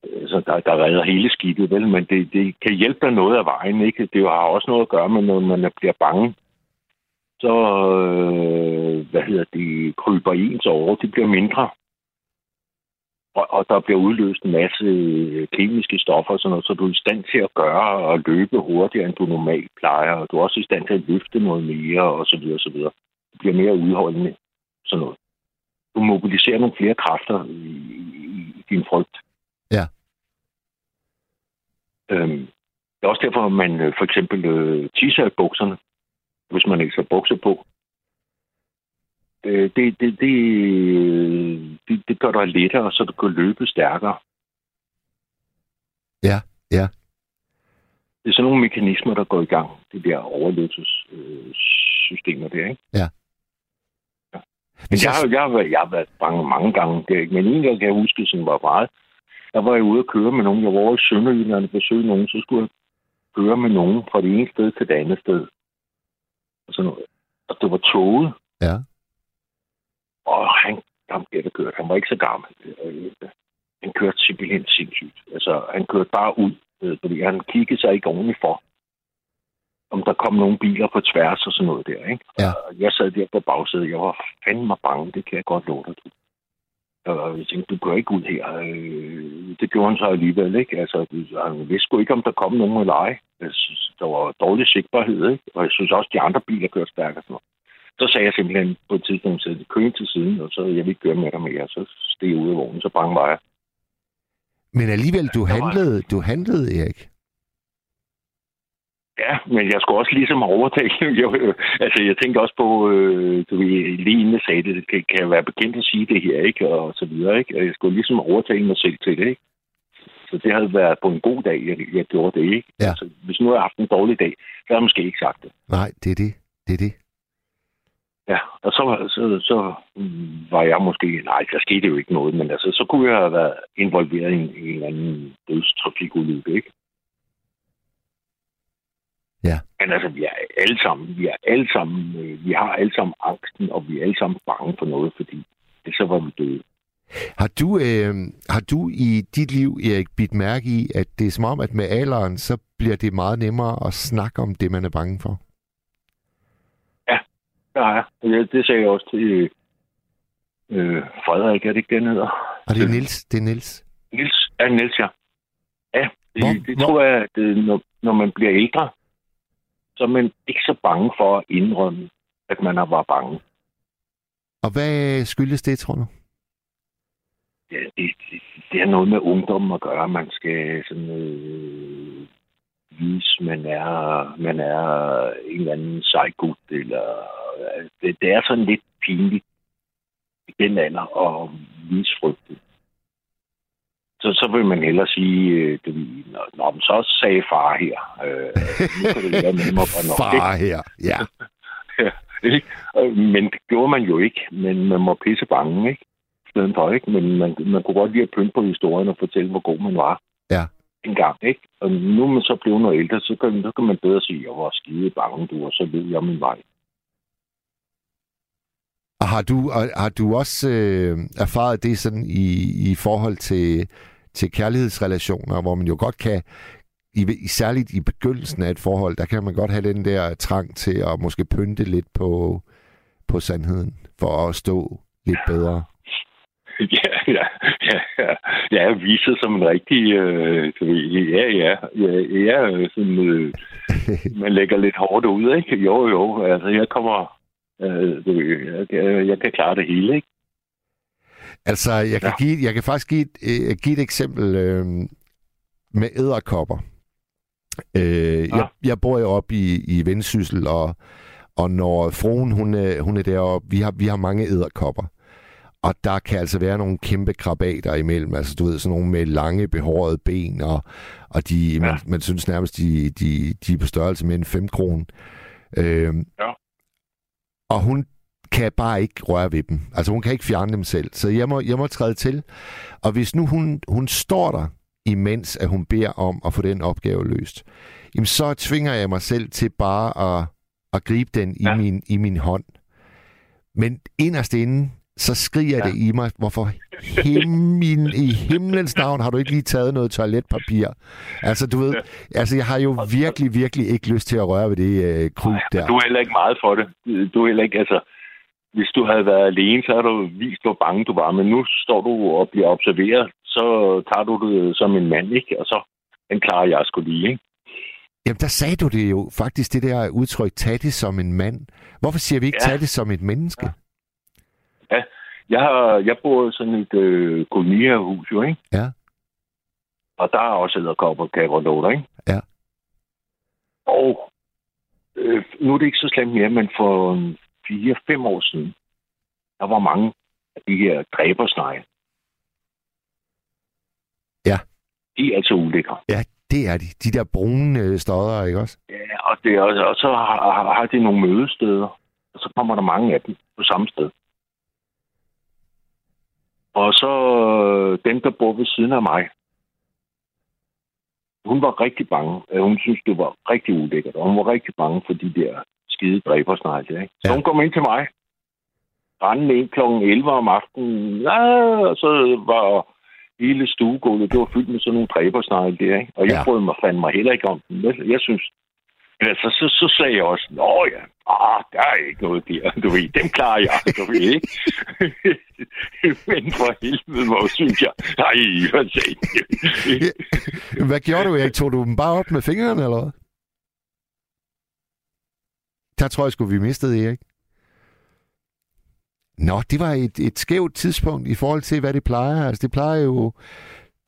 Speaker 7: øh, så der, der redder hele skibet, vel? Men det, det kan hjælpe dig noget af vejen, ikke? Det har også noget at gøre med, når man bliver bange. Så, øh, hvad hedder det, kryber ens over, de bliver mindre. Og, og der bliver udløst en masse øh, kemiske stoffer og sådan noget, så du er i stand til at gøre og løbe hurtigere, end du normalt plejer. Og du er også i stand til at løfte noget mere, og så videre, og så videre. Du bliver mere udholdende, sådan noget. Du mobiliserer nogle flere kræfter i, i, i din frygt.
Speaker 3: Ja.
Speaker 7: Øhm, det er også derfor, at man øh, for eksempel øh, tisser i bukserne, hvis man ikke skal bukser på. Øh, det, det, det, det, det gør dig lettere, så du kan løbe stærkere.
Speaker 3: Ja, ja.
Speaker 7: Det er sådan nogle mekanismer, der går i gang. Det der overlevelses øh, der, ikke?
Speaker 3: Ja.
Speaker 7: ja. Men jeg har, jeg, har, været- jeg har været bange mange gange. Det, er ikke- men en gang kan jeg huske, som var meget. Der var jeg ude at køre med nogen. Jeg var over i Sønderjylland og besøgte nogen. Så skulle jeg køre med nogen fra det ene sted til det andet sted. Og, sådan noget. og det var toget.
Speaker 3: Ja.
Speaker 7: Og han, ham der, der kørte, han var ikke så gammel. Han kørte simpelthen sindssygt. Altså, han kørte bare ud, øh, fordi han kiggede sig ikke for, om der kom nogle biler på tværs og sådan noget der, ikke?
Speaker 3: Ja.
Speaker 7: Og jeg sad der på bagsædet, jeg var fandme bange, det kan jeg godt love dig. Og jeg tænkte, du kører ikke ud her. Øh, Det gjorde han så alligevel, ikke? Altså, han vidste sgu ikke, om der kom nogen med leje. Jeg synes, Der var dårlig sigtbarhed, ikke? Og jeg synes også, de andre biler kørte stærkt og sådan noget. Så sagde jeg simpelthen på et tidspunkt, at køre til siden, og så jeg vil ikke køre med dig mere. Så steg jeg ud af vognen, så bange var jeg.
Speaker 3: Men alligevel, du handlede, du handlede, Erik.
Speaker 7: Ja, men jeg skulle også ligesom overtale. Jeg, altså, jeg tænkte også på, øh, du ved, lige inden jeg sagde det, det kan, kan jeg være bekendt at sige det her, ikke? Og så videre, ikke? Og jeg skulle ligesom overtale mig selv til det, ikke? Så det havde været på en god dag, jeg, jeg gjorde det, ikke?
Speaker 3: Ja.
Speaker 7: Altså, hvis nu jeg havde haft en dårlig dag, så havde jeg måske ikke sagt det.
Speaker 3: Nej, det er det. Det er det.
Speaker 7: Ja, og så, var- så, så var jeg måske... Nej, der skete jo ikke noget, men altså, så kunne jeg have været involveret i en, en eller anden dødstrafikulykke, ikke?
Speaker 3: Ja.
Speaker 7: Men altså, vi er alle sammen, vi er alle sammen, øh, vi har alle sammen angsten, og vi er alle sammen bange for noget, fordi det så var vi døde.
Speaker 3: Har du, øh, har du i dit liv, Erik, bidt mærke i, at det er som om, at med alderen, så bliver det meget nemmere at snakke om det, man er bange for?
Speaker 7: Ja, ja. Det, det sagde jeg også til øh, Frederik, er det ikke den hedder?
Speaker 3: Og det er Nils. Det er Nils.
Speaker 7: Nils, ja, Nils, ja. Ja, det,
Speaker 3: Hvor-
Speaker 7: det
Speaker 3: hvor-
Speaker 7: tror jeg, at når, når man bliver ældre, så er man ikke så bange for at indrømme, at man har været bange.
Speaker 3: Og hvad skyldes det, tror du?
Speaker 7: Ja, det, det, det har noget med ungdommen at gøre. Man skal sådan øh, vise, man er, man er en eller anden sej gut, eller øh, det, det er sådan lidt pinligt i den alder at vise frygten. Så, så vil man hellere sige, øh, det, nå, men så sagde far her. Øh, nu kan det være nemmere for nok?
Speaker 3: Far her. Ja.
Speaker 7: Ikke? Øh, Men det gjorde man jo ikke. Men man var pisse bange, ikke? Stedet for, ikke? Men man, man kunne godt lide at pynte på historien og fortælle, hvor god man var.
Speaker 3: Ja.
Speaker 7: En gang, ikke? Og nu er man så blevet noget ældre, så kan, så kan man bedre sige, at jeg var skide bange, du, og så ved jeg min vej.
Speaker 3: Og har du, har du også øh, erfaret det sådan i, i forhold til, til kærlighedsrelationer, hvor man jo godt kan, i, særligt i begyndelsen af et forhold, der kan man godt have den der trang til at måske pynte lidt på, på sandheden, for at stå lidt bedre.
Speaker 7: ja, ja, ja, ja. Jeg er viset som en rigtig... Øh, ja, ja, ja, ja, sådan, øh, man lægger lidt hårdt ud, ikke? Jo, jo, altså jeg kommer... Øh, jeg, jeg, kan klare det hele, ikke?
Speaker 3: Altså, jeg kan,
Speaker 7: Ja.
Speaker 3: give, jeg kan faktisk give et, øh, give et eksempel øh, med æderkopper. Øh, ja. jeg, jeg bor jo oppe i, i Vendsyssel, og, og når fruen, hun er, hun er deroppe, vi har, vi har mange æderkopper. Og der kan altså være nogle kæmpe krabater imellem. Altså, du ved, sådan nogle med lange, behårede ben, og, og de, ja. man, man synes nærmest, de, de, de er på størrelse med en 5 kron. Øh,
Speaker 7: Ja.
Speaker 3: Og hun kan bare ikke røre ved dem. Altså, hun kan ikke fjerne dem selv. Så jeg må, jeg må træde til. Og hvis nu hun, hun står der, imens at hun beder om at få den opgave løst, jamen så tvinger jeg mig selv til bare at, at gribe den i,
Speaker 7: Ja.
Speaker 3: min, i min hånd. Men inderst inde, så skriger ja.
Speaker 7: Ja.
Speaker 3: det i mig, hvorfor himlen, i himlens navn har du ikke lige taget noget toiletpapir? Altså, du ved, altså, jeg har jo virkelig, virkelig ikke lyst til at røre ved det øh, kryd der.
Speaker 7: Du er heller ikke meget for det. Du er heller ikke, altså... Hvis du havde været alene, så har du vist, hvor bange du var. Men nu står du og bliver observeret. Så tager du det som en mand, ikke? Og så den klarer jeg sgu lige, ikke?
Speaker 3: Jamen, der sagde du det jo faktisk, det der udtryk, tag det som en mand. Hvorfor siger vi ikke,
Speaker 7: Ja.
Speaker 3: tag det som et menneske?
Speaker 7: Jeg, har, jeg bor i sådan et øh, kolonierhus, jo, ikke?
Speaker 3: Ja.
Speaker 7: Og der er også æderkopper, dig, ikke?
Speaker 3: Ja.
Speaker 7: Og øh, nu er det ikke så slemt mere, men for 4-5 år siden, der var mange af de her dræbersnegle.
Speaker 3: Ja.
Speaker 7: De er altså ulækre.
Speaker 3: Det er de. De der brune øh, stodder, ikke også?
Speaker 7: Ja, og, det er, og så har, har, har de nogle mødesteder. Og så kommer der mange af dem på samme sted. Og så øh, dem, der bor ved siden af mig, hun var rigtig bange. Øh, Hun synes, det var rigtig ulækkert, og hun var rigtig bange for de der skide dræbersnegle. Ikke? Så
Speaker 3: Ja.
Speaker 7: hun kom ind til mig, rendende ind kl. 11 om aftenen, ja, og så var hele stuegulvet, det var fyldt med sådan nogle dræbersnegle der, ikke? Og jeg
Speaker 3: Ja.
Speaker 7: brød mig fandme mig heller ikke om dem. Jeg, jeg men altså, så, så sagde jeg også, nå ja, ah, der er ikke noget der, du ved, dem klarer jeg, du ved, ikke? Men for helvede, hvor synes jeg, nej, hvad sagde
Speaker 3: Hvad gjorde du, Erik? Tog du dem bare op med fingrene, eller hvad? Der tror jeg sgu, vi mistede Erik. Nå, det var et, et skævt tidspunkt i forhold til, hvad det plejer. Altså, det plejer jo...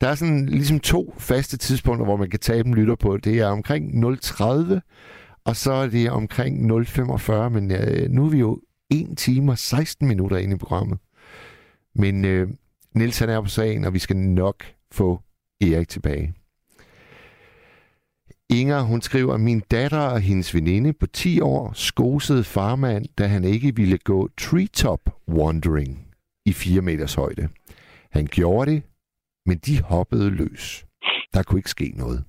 Speaker 3: Der er sådan ligesom to faste tidspunkter, hvor man kan tage dem lytter på. Det er omkring 0.30, og så er det omkring 0.45. Men øh, nu er vi jo 1 time og 16 minutter inde i programmet. Men øh, Niels han er på sagen, og vi skal nok få Erik tilbage. Inger, hun skriver, min datter og hendes veninde på 10 år skosede farmand, da han ikke ville gå treetop wandering i 4 meters højde. Han gjorde det, men de hoppede løs. Der kunne ikke ske noget.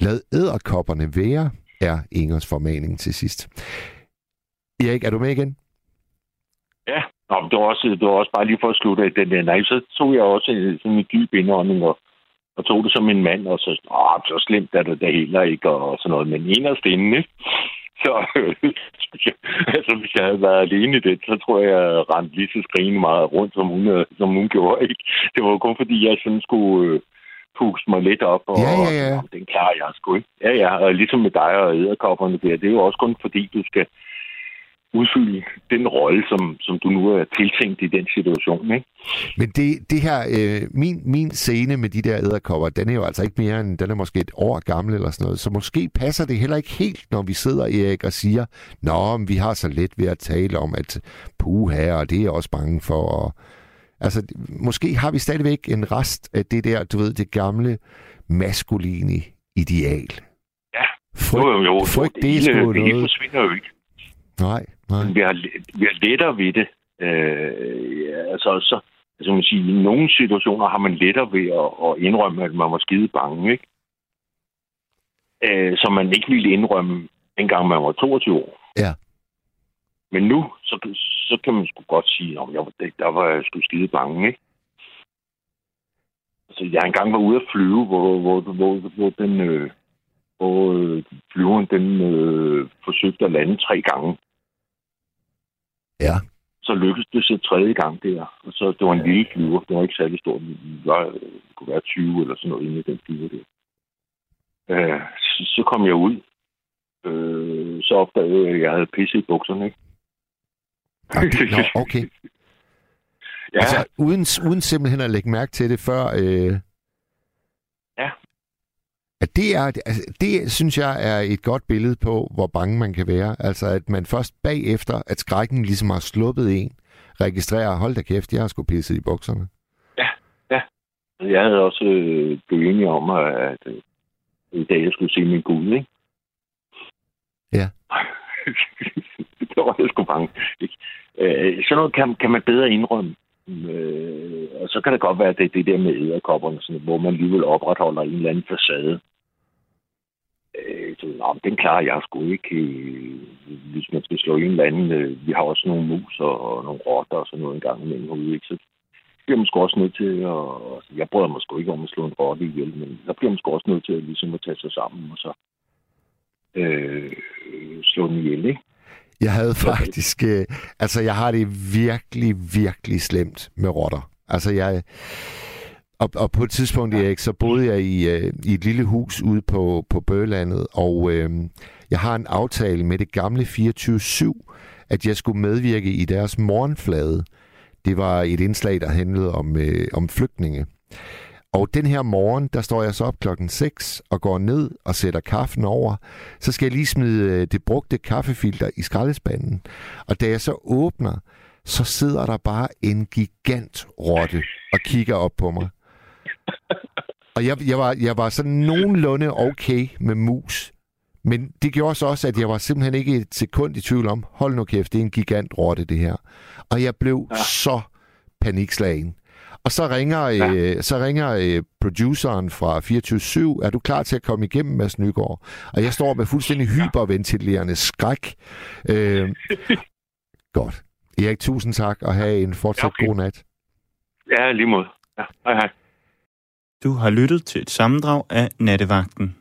Speaker 3: Lad æderkopperne være, er Ingers formaning til sidst. Erik, er du med igen?
Speaker 7: Ja, Nå, det, var også, det var også bare lige for at slutte af den der. Nej, så tog jeg også sådan en dyb indånding og, og tog det som en mand, og så, åh, så slemt er det da heller ikke, og sådan noget. Men inderst inde, ikke? Så altså, hvis jeg havde været alene i det, så tror jeg, jeg rendte lige så skrigende meget rundt, som hun, øh, som hun gjorde. Ikke? Det var kun fordi, jeg sådan skulle øh, puste mig lidt op, og
Speaker 3: Ja, ja, ja.
Speaker 7: og den klarer jeg sgu ikke. Ja, ja, og ligesom med dig og æderkopperne der, det er jo også kun fordi, du skal udfylde den rolle, som, som du nu er tiltænkt i den situation. Ikke?
Speaker 3: Men det, det her, øh, min, min scene med de der æderkopper, den er jo altså ikke mere end, den er måske et år gammel eller sådan noget. Så måske passer det heller ikke helt, når vi sidder, Erik, og siger, Nå, men vi har så let ved at tale om, at puha, og det er jeg også bange for. Og, altså, måske har vi stadigvæk en rest af det der, du ved, det gamle maskuline ideal.
Speaker 7: Ja.
Speaker 3: Frygt,
Speaker 7: jo, jo,
Speaker 3: frygt det,
Speaker 7: det,
Speaker 3: er sgu
Speaker 7: hele, det hele forsvinder jo ikke.
Speaker 3: Nej, nej.
Speaker 7: Men vi har, vi har lettere ved det. Øh, ja, altså, så, altså man sige, i nogle situationer har man lettere ved at, at indrømme, at man var skide bange, ikke? Øh, som man ikke ville indrømme, dengang man var 22 år.
Speaker 3: Ja.
Speaker 7: Men nu, så, så kan man sgu godt sige, at jeg, var- der var jeg sgu skide bange, ikke? Altså, jeg engang været ude at flyve, hvor, hvor, hvor, hvor den, øh, hvor øh, flyveren den, øh, forsøgte at lande tre gange.
Speaker 3: Ja.
Speaker 7: Så lykkedes det så tredje gang der. Og så, det var en lille flyver. Det var ikke særlig stor. Det, var, det kunne være 20 eller sådan noget inde i den flyver der. Øh, så, så kom jeg ud. Øh, så opdagede jeg, at jeg havde pisse i bukserne. Ikke?
Speaker 3: Nå, det, nå, okay.
Speaker 7: Ja,
Speaker 3: Altså, uden, uden simpelthen at lægge mærke til det før... Øh,
Speaker 7: Ja.
Speaker 3: At det, er, altså, det synes jeg er et godt billede på, hvor bange man kan være. Altså, at man først bagefter, at skrækken ligesom har sluppet en, registrerer, hold da kæft, jeg har sgu pisset i bukserne.
Speaker 7: jeg havde også øh, blevet enig om, at øh, i dag jeg skulle se min Gud, ikke?
Speaker 3: Ja.
Speaker 7: det var jeg sgu bange. Ikke? Øh, sådan noget kan, kan man bedre indrømme. Øh, og så kan det godt være, at det er det der med æderkopperne, sådan, hvor man alligevel opretholder en eller anden facade. Øh, så, Nå, den klarer jeg sgu ikke. Øh, hvis man skal slå en eller anden... Øh, vi har også nogle mus og, og nogle rotter og sådan noget engang imellem herude, ikke? Så bliver man sgu også nødt til at... altså, Jeg bryder mig sgu ikke om at slå en rotte ihjel, men der bliver man sgu også nødt til at, ligesom at tage sig sammen og så øh, slå den ihjel, ikke?
Speaker 3: Jeg havde faktisk... Øh, altså, jeg har det virkelig, virkelig slemt med rotter. Altså, jeg... Og, og på et tidspunkt, Erik, så boede jeg i, øh, i et lille hus ude på, på Bøgelandet, og øh, jeg har en aftale med det gamle 24-7, at jeg skulle medvirke i deres morgenflade. Det var et indslag, der handlede om, øh, om flygtninge. Og den her morgen, der står jeg så op klokken 6 og går ned og sætter kaffen over. Så skal jeg lige smide øh, det brugte kaffefilter i skraldespanden. Og da jeg så åbner, så sidder der bare en gigant rotte og kigger op på mig. Og jeg, jeg, var, jeg var sådan nogenlunde okay med mus. Men det gjorde så også, at jeg var simpelthen ikke et sekund i tvivl om, hold nu kæft, det er en gigant rotte, det her. Og jeg blev ja. så panikslagen. Og så ringer, ja. øh, så ringer øh, produceren fra 24 er du klar til at komme igennem, Mads Nygaard? Og jeg står med fuldstændig hyperventilerende skræk. Øh, godt. Erik, tusind tak, og have en fortsat ja, okay. god nat.
Speaker 7: Ja, lige måde. Ja, hej hej.
Speaker 8: Du har lyttet til et sammendrag af Nattevagten.